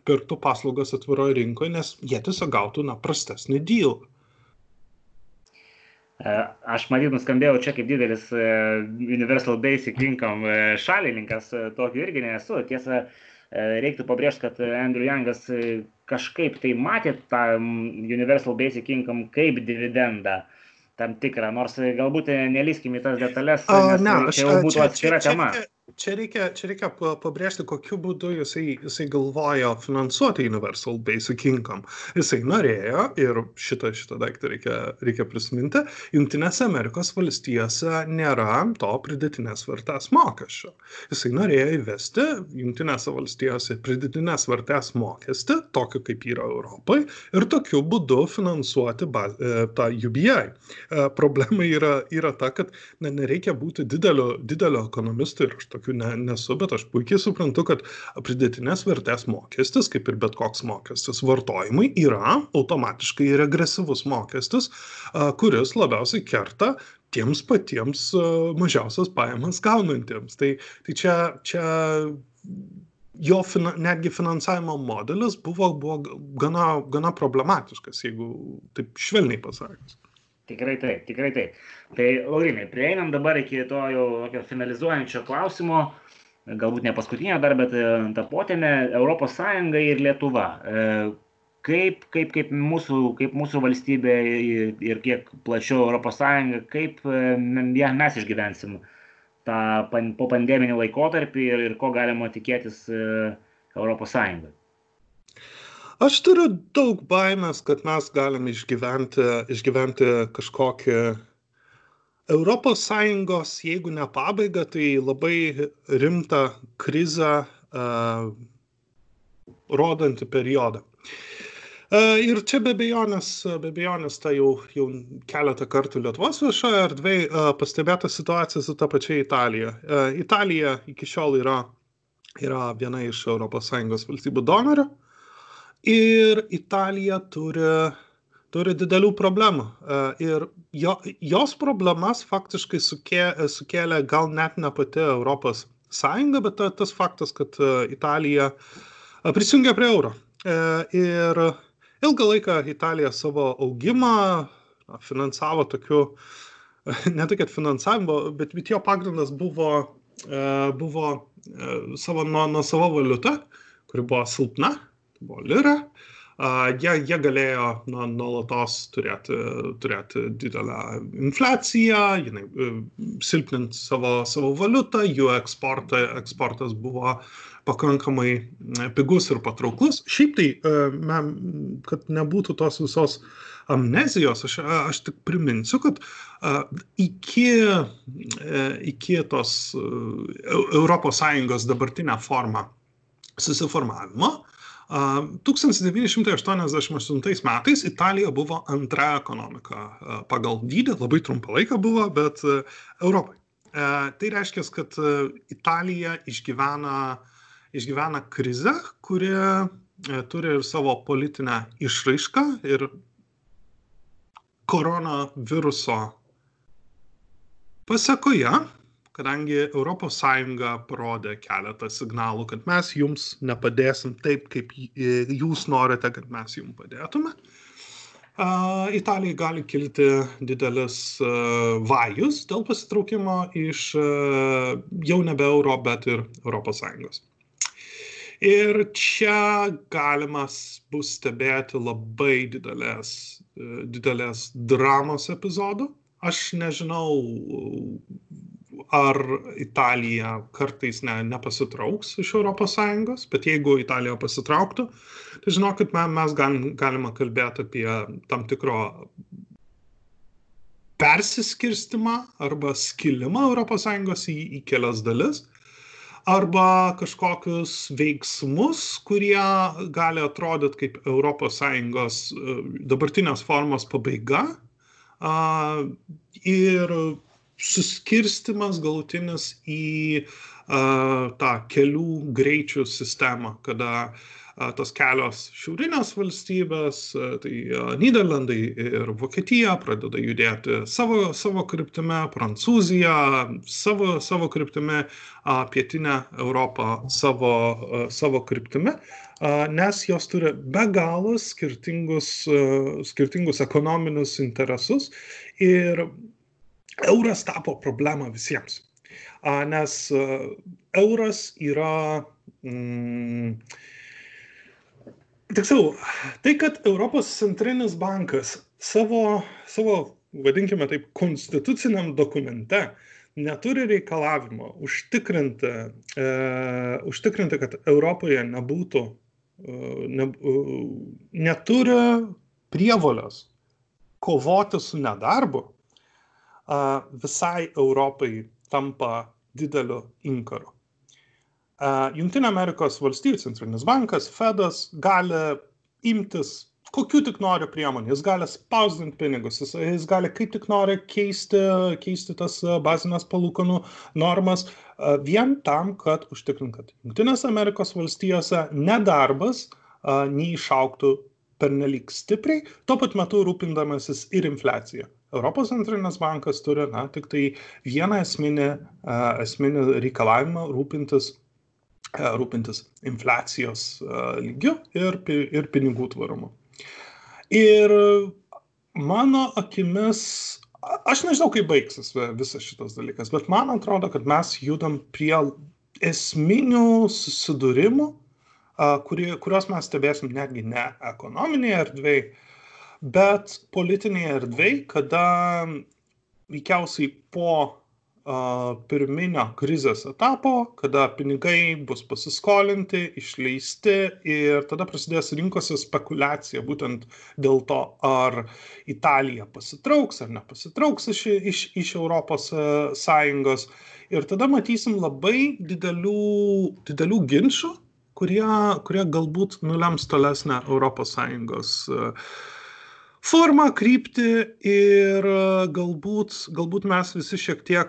pirktų paslaugas atviroj rinkoj nes jie tiesiog gautų na prastesnį dylą e, Aš matyt, nuskambėjau čia kaip didelis e, Universal Basic Income šalininkas, tokio irgi nesu. Tiesa, reiktų pabrėžti, kad Andrew Youngas kažkaip tai matė tą Universal Basic Income kaip dividendą tam tikrą, nors galbūt nelyskim į tas detalės, nes ne, tai jau būtų atskira tema. Čia, čia reikia, čia reikia pabrėžti, kokiu būdu jisai, jisai galvojo finansuoti Universal Basic Income. Jisai norėjo, ir šitą, šitą daiktą reikia, reikia prisiminti, Junktinėse Amerikos valstijose nėra to pridėtinės vertės mokesčio. Jisai norėjo įvesti Junktinėse valstijose pridėtinės vertės mokestį, tokį kaip yra Europai, ir tokiu būdu finansuoti baz, e, tą UBI. E, problema yra, yra ta, kad ne, nereikia būti didelio, didelio ekonomisto ir aš to tokių ne, nesu, bet aš puikiai suprantu, kad pridėtinės vertės mokestis, kaip ir bet koks mokestis vartojimui, yra automatiškai regresyvus mokestis, kuris labiausiai kerta tiems patiems mažiausias pajamas gaunantiems. Tai, tai čia, čia jo fina, netgi finansavimo modelis buvo, buvo gana, gana problematiškas, jeigu taip švelniai pasakius. Tikrai taip, tikrai taip. Tai, Laurinai, prieinam dabar iki to jau tokio finalizuojančio klausimo, galbūt ne paskutinio dar, bet tą potėmę Sąjunga ir Lietuva. E, kaip, kaip, kaip, mūsų, kaip mūsų valstybė ir kiek plačiau Sąjunga, kaip e, ja, mes išgyvensim tą po pandeminį laikotarpį ir, ir ko galima tikėtis Sąjungai. Aš turiu daug baimės, kad mes galim išgyventi, išgyventi kažkokį Europos Sąjungos, jeigu ne pabaigą, tai labai rimtą krizę uh, rodantį periodą. Ir čia be bejonės, be bejonės, tai jau, jau keletą kartų Lietuvos viešoje erdvėje pastebėta situacija su ta pačia Italija. Italija iki šiol yra, yra viena iš ES valstybių donorių. Ir Italija turi, turi didelių problemų. E, ir jo, jos problemas faktiškai sukė, sukėlė gal net ne pati Europos Sąjunga, bet tas faktas, kad e, Italija e, prisijungė prie euro. Ir ilgą laiką Italija savo augimą finansavo tokiu ne tai, kad finansavimo, bet, bet jo pagrindas buvo, buvo savo nuo, nuo savo valiuta, kuri buvo silpna, buvo lira. Jie, jie galėjo na, nuolatos turėti, turėti didelę infliaciją, jinai, silpninti savo, savo valiutą, jų eksporta, eksportas buvo pakankamai pigus ir patrauklus. Šiaip tai, kad nebūtų tos visos amnezijos, aš, aš tik priminsiu, kad iki, iki tos ES dabartinę formą susiformavimo, 1988 metais Italija buvo antra ekonomika pagal dydį, labai trumpą laiką buvo, bet Europai. Tai reiškia, kad Italija išgyvena, išgyvena krizę, kuri turi ir savo politinę išraišką ir koronaviruso pasakoje kadangi europos sąjunga parodė keletą signalų kad mes jums nepadėsim taip kaip jūs norite kad mes jum padėtume Italijai gali kilti didelis vajus dėl pasitraukimo iš jau nebe euro, bet ir ES. Ir čia galimas bus stebėti labai didelės, didelės dramos epizodų. Aš nežinau, ar Italija kartais ne, nepasitrauks iš ES, bet jeigu Italija pasitrauktų, tai žinokit, mes galim, galime kalbėti apie tam tikro persiskirstimą arba skilimą ES į, į kelias dalis, arba kažkokius veiksmus, kurie gali atrodyti kaip ES e, dabartinės formos pabaiga. Ir suskirstimas galutinis į uh, tą kelių greičių sistemą, kada uh, tos kelios šiaurinės valstybės, uh, tai uh, Niderlandai ir Vokietija pradeda judėti savo, savo kryptime, Prancūzija savo, savo kryptime, uh, pietinė Europa savo, uh, savo kryptime. Uh, nes jos turi be galo skirtingus, uh, skirtingus ekonominius interesus ir euras tapo problema visiems. Nes euras yra. Mm, tiksliau, tai, kad Europos centrinis bankas savo, savo vadinkime taip, konstituciniam dokumente neturi reikalavimo užtikrinti, e, užtikrinti kad Europoje nebūtų, e, ne, e, neturi prievolės kovoti su nedarbu, visai Europai tampa dideliu inkaru. Junktinė Amerikos valstybių centrinis bankas, Fedas, gali imtis kokių tik nori priemonių. Jis gali spausdinti pinigus, jis, jis gali kaip tik nori keisti, keisti tas bazinės palūkanų normas vien tam, kad užtikrint, kad Junktinės Amerikos valstijose nedarbas neišauktų pernelyg stipriai, tuo pat metu rūpindamasis ir infliacija. Europos centrinis bankas turi na, tik tai vieną esminį, esminį reikalavimą rūpintis, rūpintis infliacijos lygiu ir, ir pinigų tvarumu. Ir mano akimis, aš nežinau, kaip baigsis visas šitas dalykas, bet man atrodo, kad mes judam prie esminių susidūrimų, kurie, kuriuos mes stebėsim netgi ne ekonominėje erdvėje, bet politinėje erdvėje, kada veikiausiai po uh, pirminio krizės etapo, kada pinigai bus pasiskolinti, išleisti ir tada prasidės rinkose spekulacija būtent dėl to, ar Italija pasitrauks ar nepasitrauks iš, iš, iš Europos uh, Sąjungos. Ir tada matysim labai didelių, didelių ginčių, kurie, kurie galbūt nulems tolesnę ES uh, formą, kryptį ir e, galbūt, galbūt mes visi šiek tiek,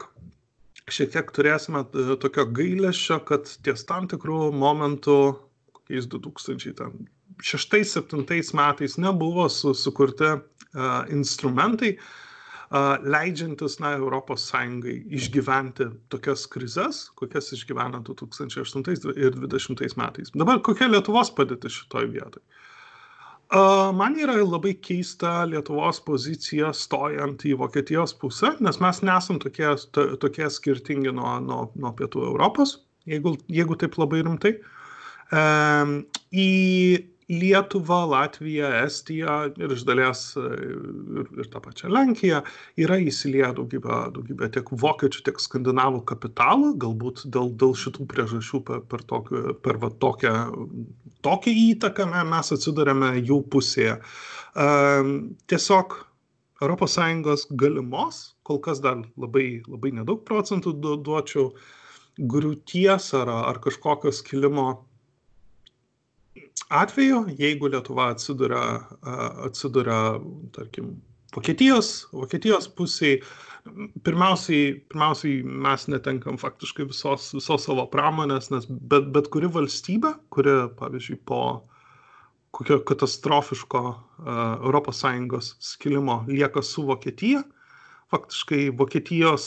šiek tiek turėsime e, tokio gailesčio, kad ties tam tikrų momentų, kokiais 2006-2007 metais nebuvo su, sukurti uh, instrumentai, uh, leidžiantis na, ES išgyventi tokias krizes, kokias išgyvena 2008 ir 2020 metais. Dabar kokia Lietuvos padėtis šitoj vietoj? Man yra labai keista Lietuvos pozicija stojant į Vokietijos pusę, nes mes nesam tokie, tokie skirtingi nuo, nuo, nuo pietų Europos, jeigu, jeigu taip labai rimtai. Į Lietuva, Latvija, Estija ir iš dalies ir, ir tą pačią Lenkiją yra įsilieję daugybę, daugybę tiek vokiečių, tiek skandinavų kapitalų, galbūt dėl, dėl šitų priežasčių per, per, tokį, per va, tokią, tokią įtaką mes atsidurėme jų pusėje. Tiesiog ES galimos, kol kas dar labai, labai nedaug procentų duočiau, griūties ar, ar kažkokio skilimo atveju, jeigu Lietuva atsiduria, atsiduria tarkim, Vokietijos, Vokietijos pusėje, pirmiausiai, pirmiausiai mes netenkam faktiškai visos, visos savo pramonės, nes bet, bet kuri valstybė, kuri, pavyzdžiui, po kokio katastrofiško uh, ES skilimo lieka su Vokietija, uh, faktiškai Vokietijos,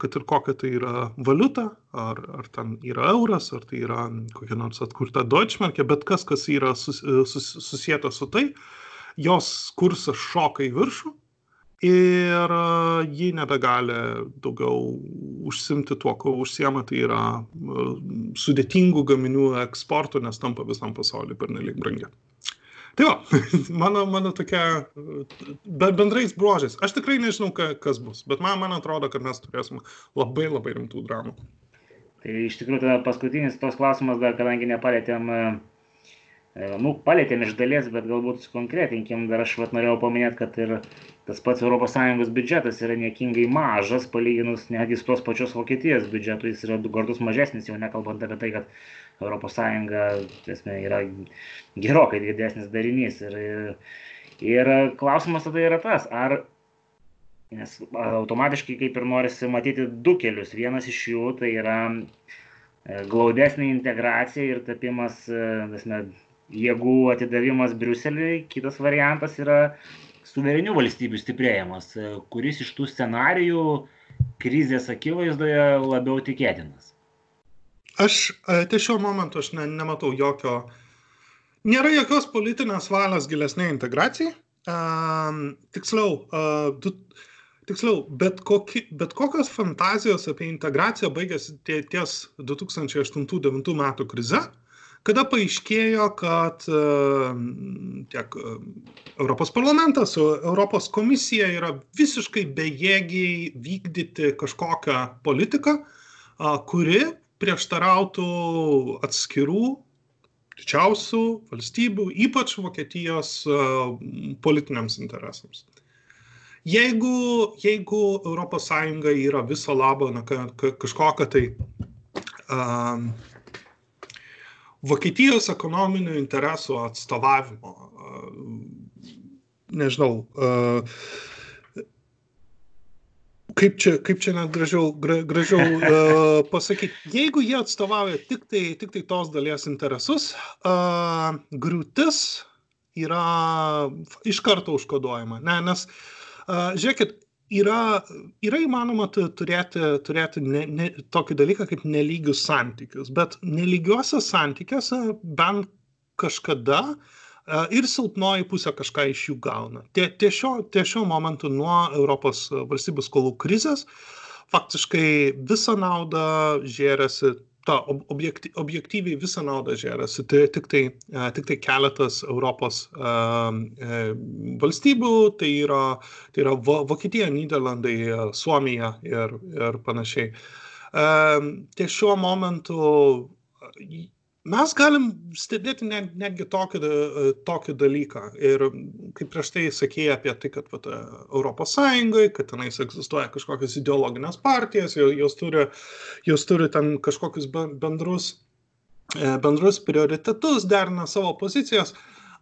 kad ir kokia tai yra valiuta, ar, ar ten yra euras, ar tai yra kokia nors atkurta Deutschmarkė, bet kas, kas yra sus, sus, susijęta su tai, jos kursas šoka į viršų ir ji nebegali daugiau užsimti tuo, ko užsiema, tai yra sudėtingų gaminių eksportų, nes tampa visam pasauliu per nelik brangiai. Tai va, mano, mano tokia bendrais bruožais. Aš tikrai nežinau, ka, kas bus, bet man, man atrodo, kad mes turėsim labai labai rimtų dramų. Tai iš tikrųjų, tada paskutinis tos klausimas, dar kadangi nepalėtėm, e, nu, palėtėm iš dalies, bet galbūt konkretinkim, dar aš vat norėjau paminėti, kad ir tas pats ES biudžetas yra niekingai mažas, palyginus netgi su tos pačios Vokietijos biudžetu, jis yra du kartus mažesnis, jau nekalbant apie tai, kad Sąjunga tiesme, yra gerokai didesnis darinys. Ir, ir klausimas tada yra tas, ar, nes automatiškai kaip ir norisi matyti du kelius. Vienas iš jų tai yra glaudesnė integracija ir tapimas, e, tiesme, jėgų atidavimas Briuseliui. Kitas variantas yra suverenių valstybių stiprėjimas, kuris iš tų scenarijų krizės akivaizdoje labiau tikėtinas. Aš e, ties šiuo momentu aš ne, nematau jokio, nėra jokios politinės valios gilesnė integracijai. Um, tiksliau, uh, du, tiksliau bet, koki, bet kokios fantazijos apie integraciją baigėsi ties 2008-2009 metų krize, kada paaiškėjo, kad uh, tiek uh, Europos parlamentas, Europos komisija yra visiškai bejėgiai vykdyti kažkokią politiką, uh, kuri prieštarautų atskirų didžiausių valstybių, ypač Vokietijos politiniams interesams. Jeigu, jeigu ES yra viso labo na, ka, ka, kažkokia tai um, Vokietijos ekonominių interesų atstovavimo, nežinau, kaip čia, kaip čia net gražiau, gra, gražiau uh, pasakyti, jeigu jie atstovauja tik tai, tik tai tos dalies interesus, uh, griūtis yra iš karto užkoduojama. Ne, nes, uh, žiūrėkit, yra, yra įmanoma turėti, turėti ne, ne, tokį dalyką kaip nelygius santykius, bet nelygiuose santykiuose bent kažkada uh, ir silpnoji pusė kažką iš jų gauna. Ties šio, tie šio momentu nuo Europos valstybių skolų krizės faktiškai visą naudą žėrėsi, ta objekty, objektyviai visą naudą žėrėsi tai tik tai, tik tai keletas Europos uh, valstybių, tai yra, tai yra Vokietija, Niderlandai, Suomija ir, ir panašiai. Ties šiuo momentu mes galim stebėti net, netgi tokį, e, tokį dalyką. Ir kaip prieš tai sakėjai apie tai, kad vat, Europos Sąjungai, kad tenais egzistuoja kažkokios ideologinės partijas, jos turi, jos turi ten kažkokius bendrus, e, bendrus prioritetus, derina savo pozicijas.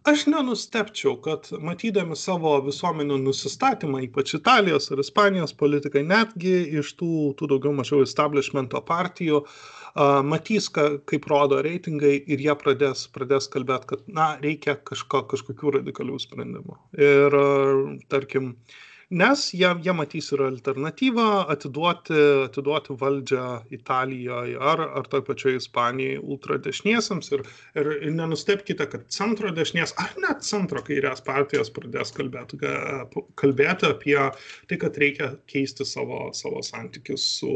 Aš nenustepčiau, kad matydami savo visuomenių nusistatymą, ypač Italijos ar Ispanijos politikai, netgi iš tų, tų daugiau mažiau establishmento partijų, uh, matys, ka, kaip rodo reitingai ir jie pradės, pradės kalbėti, kad na, reikia kažko, kažkokių radikalių sprendimų. Ir tarkim, nes jie, jie matys ir alternatyvą atiduoti, atiduoti valdžią Italijoje ar, ar toj pačioj Ispanijai ultradešiniesiams. Ir, ir, nenustepkite, kad centro dešinės ar net centro kairės partijos pradės kalbėti, kalbėti apie tai, kad reikia keisti savo, savo santykius su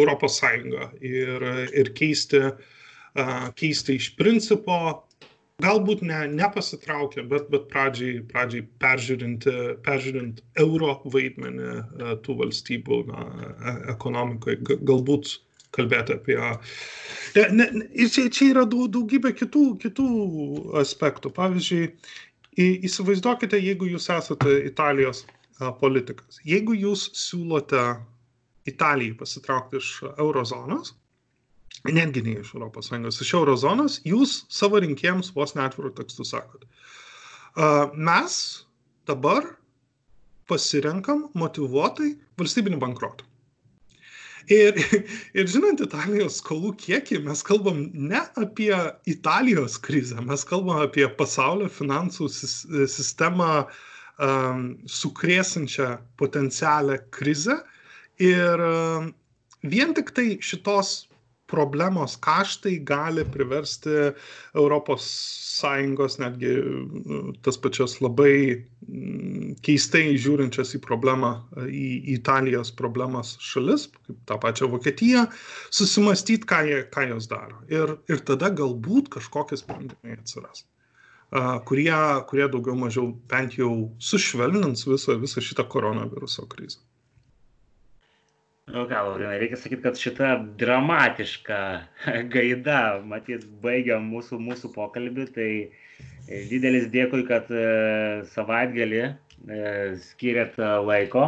ES ir, ir keisti, keisti iš principo galbūt ne nepasitraukia bet bet pradžiai pradžiai peržiūrinti peržiūrint euro vaidmenį e, tų valstybių na e, ekonomikoj galbūt kalbėti apie ne, ne, ir čia, čia yra daugybė kitų, kitų aspektų. Pavyzdžiui, įsivaizduokite, jeigu jūs esate Italijos politikas, jeigu jūs siūlote Italijai pasitraukti iš eurozonos, netgi ne iš ES, iš eurozonos, jūs savo rinkėjams vos netvirų tekstų sakot. Mes dabar pasirenkam motivuotai valstybinį bankrotą. Ir, ir žinant Italijos skolų kiekį, mes kalbam ne apie Italijos krizę, mes kalbam apie pasaulio finansų sistemą um, sukrėsančią potencialią krizę. Ir um, vien tik tai šitos problemos kaštai gali priversti Sąjungos netgi nu, tas pačias labai mm, keistai žiūrinčias į problemą, į, Italijos problemas šalis, kaip tą pačią Vokietiją, susimastyti, ką, jie, ką jos daro. Ir, ir tada galbūt kažkokie sprendimai atsiras. Kurie, kurie daugiau mažiau bent jau sušvelnins visą, visą šitą koronaviruso krizę. Nu Laurinai, reikia sakyti, kad šita dramatiška gaida, matyt, baigia mūsų, mūsų pokalbį, tai e, didelis dėkui, kad e, savaitgalį e, skiriat laiko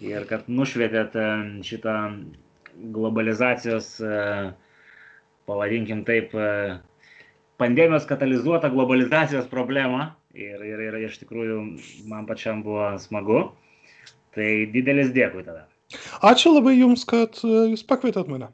ir kad nušvietėt šitą globalizacijos, pavadinkim taip, pandemijos katalizuotą globalizacijos problemą ir, ir, ir iš tikrųjų man pačiam buvo smagu. Tai didelis dėkui tada. Ačiū labai Jums, kad Jūs pakvietėt mane.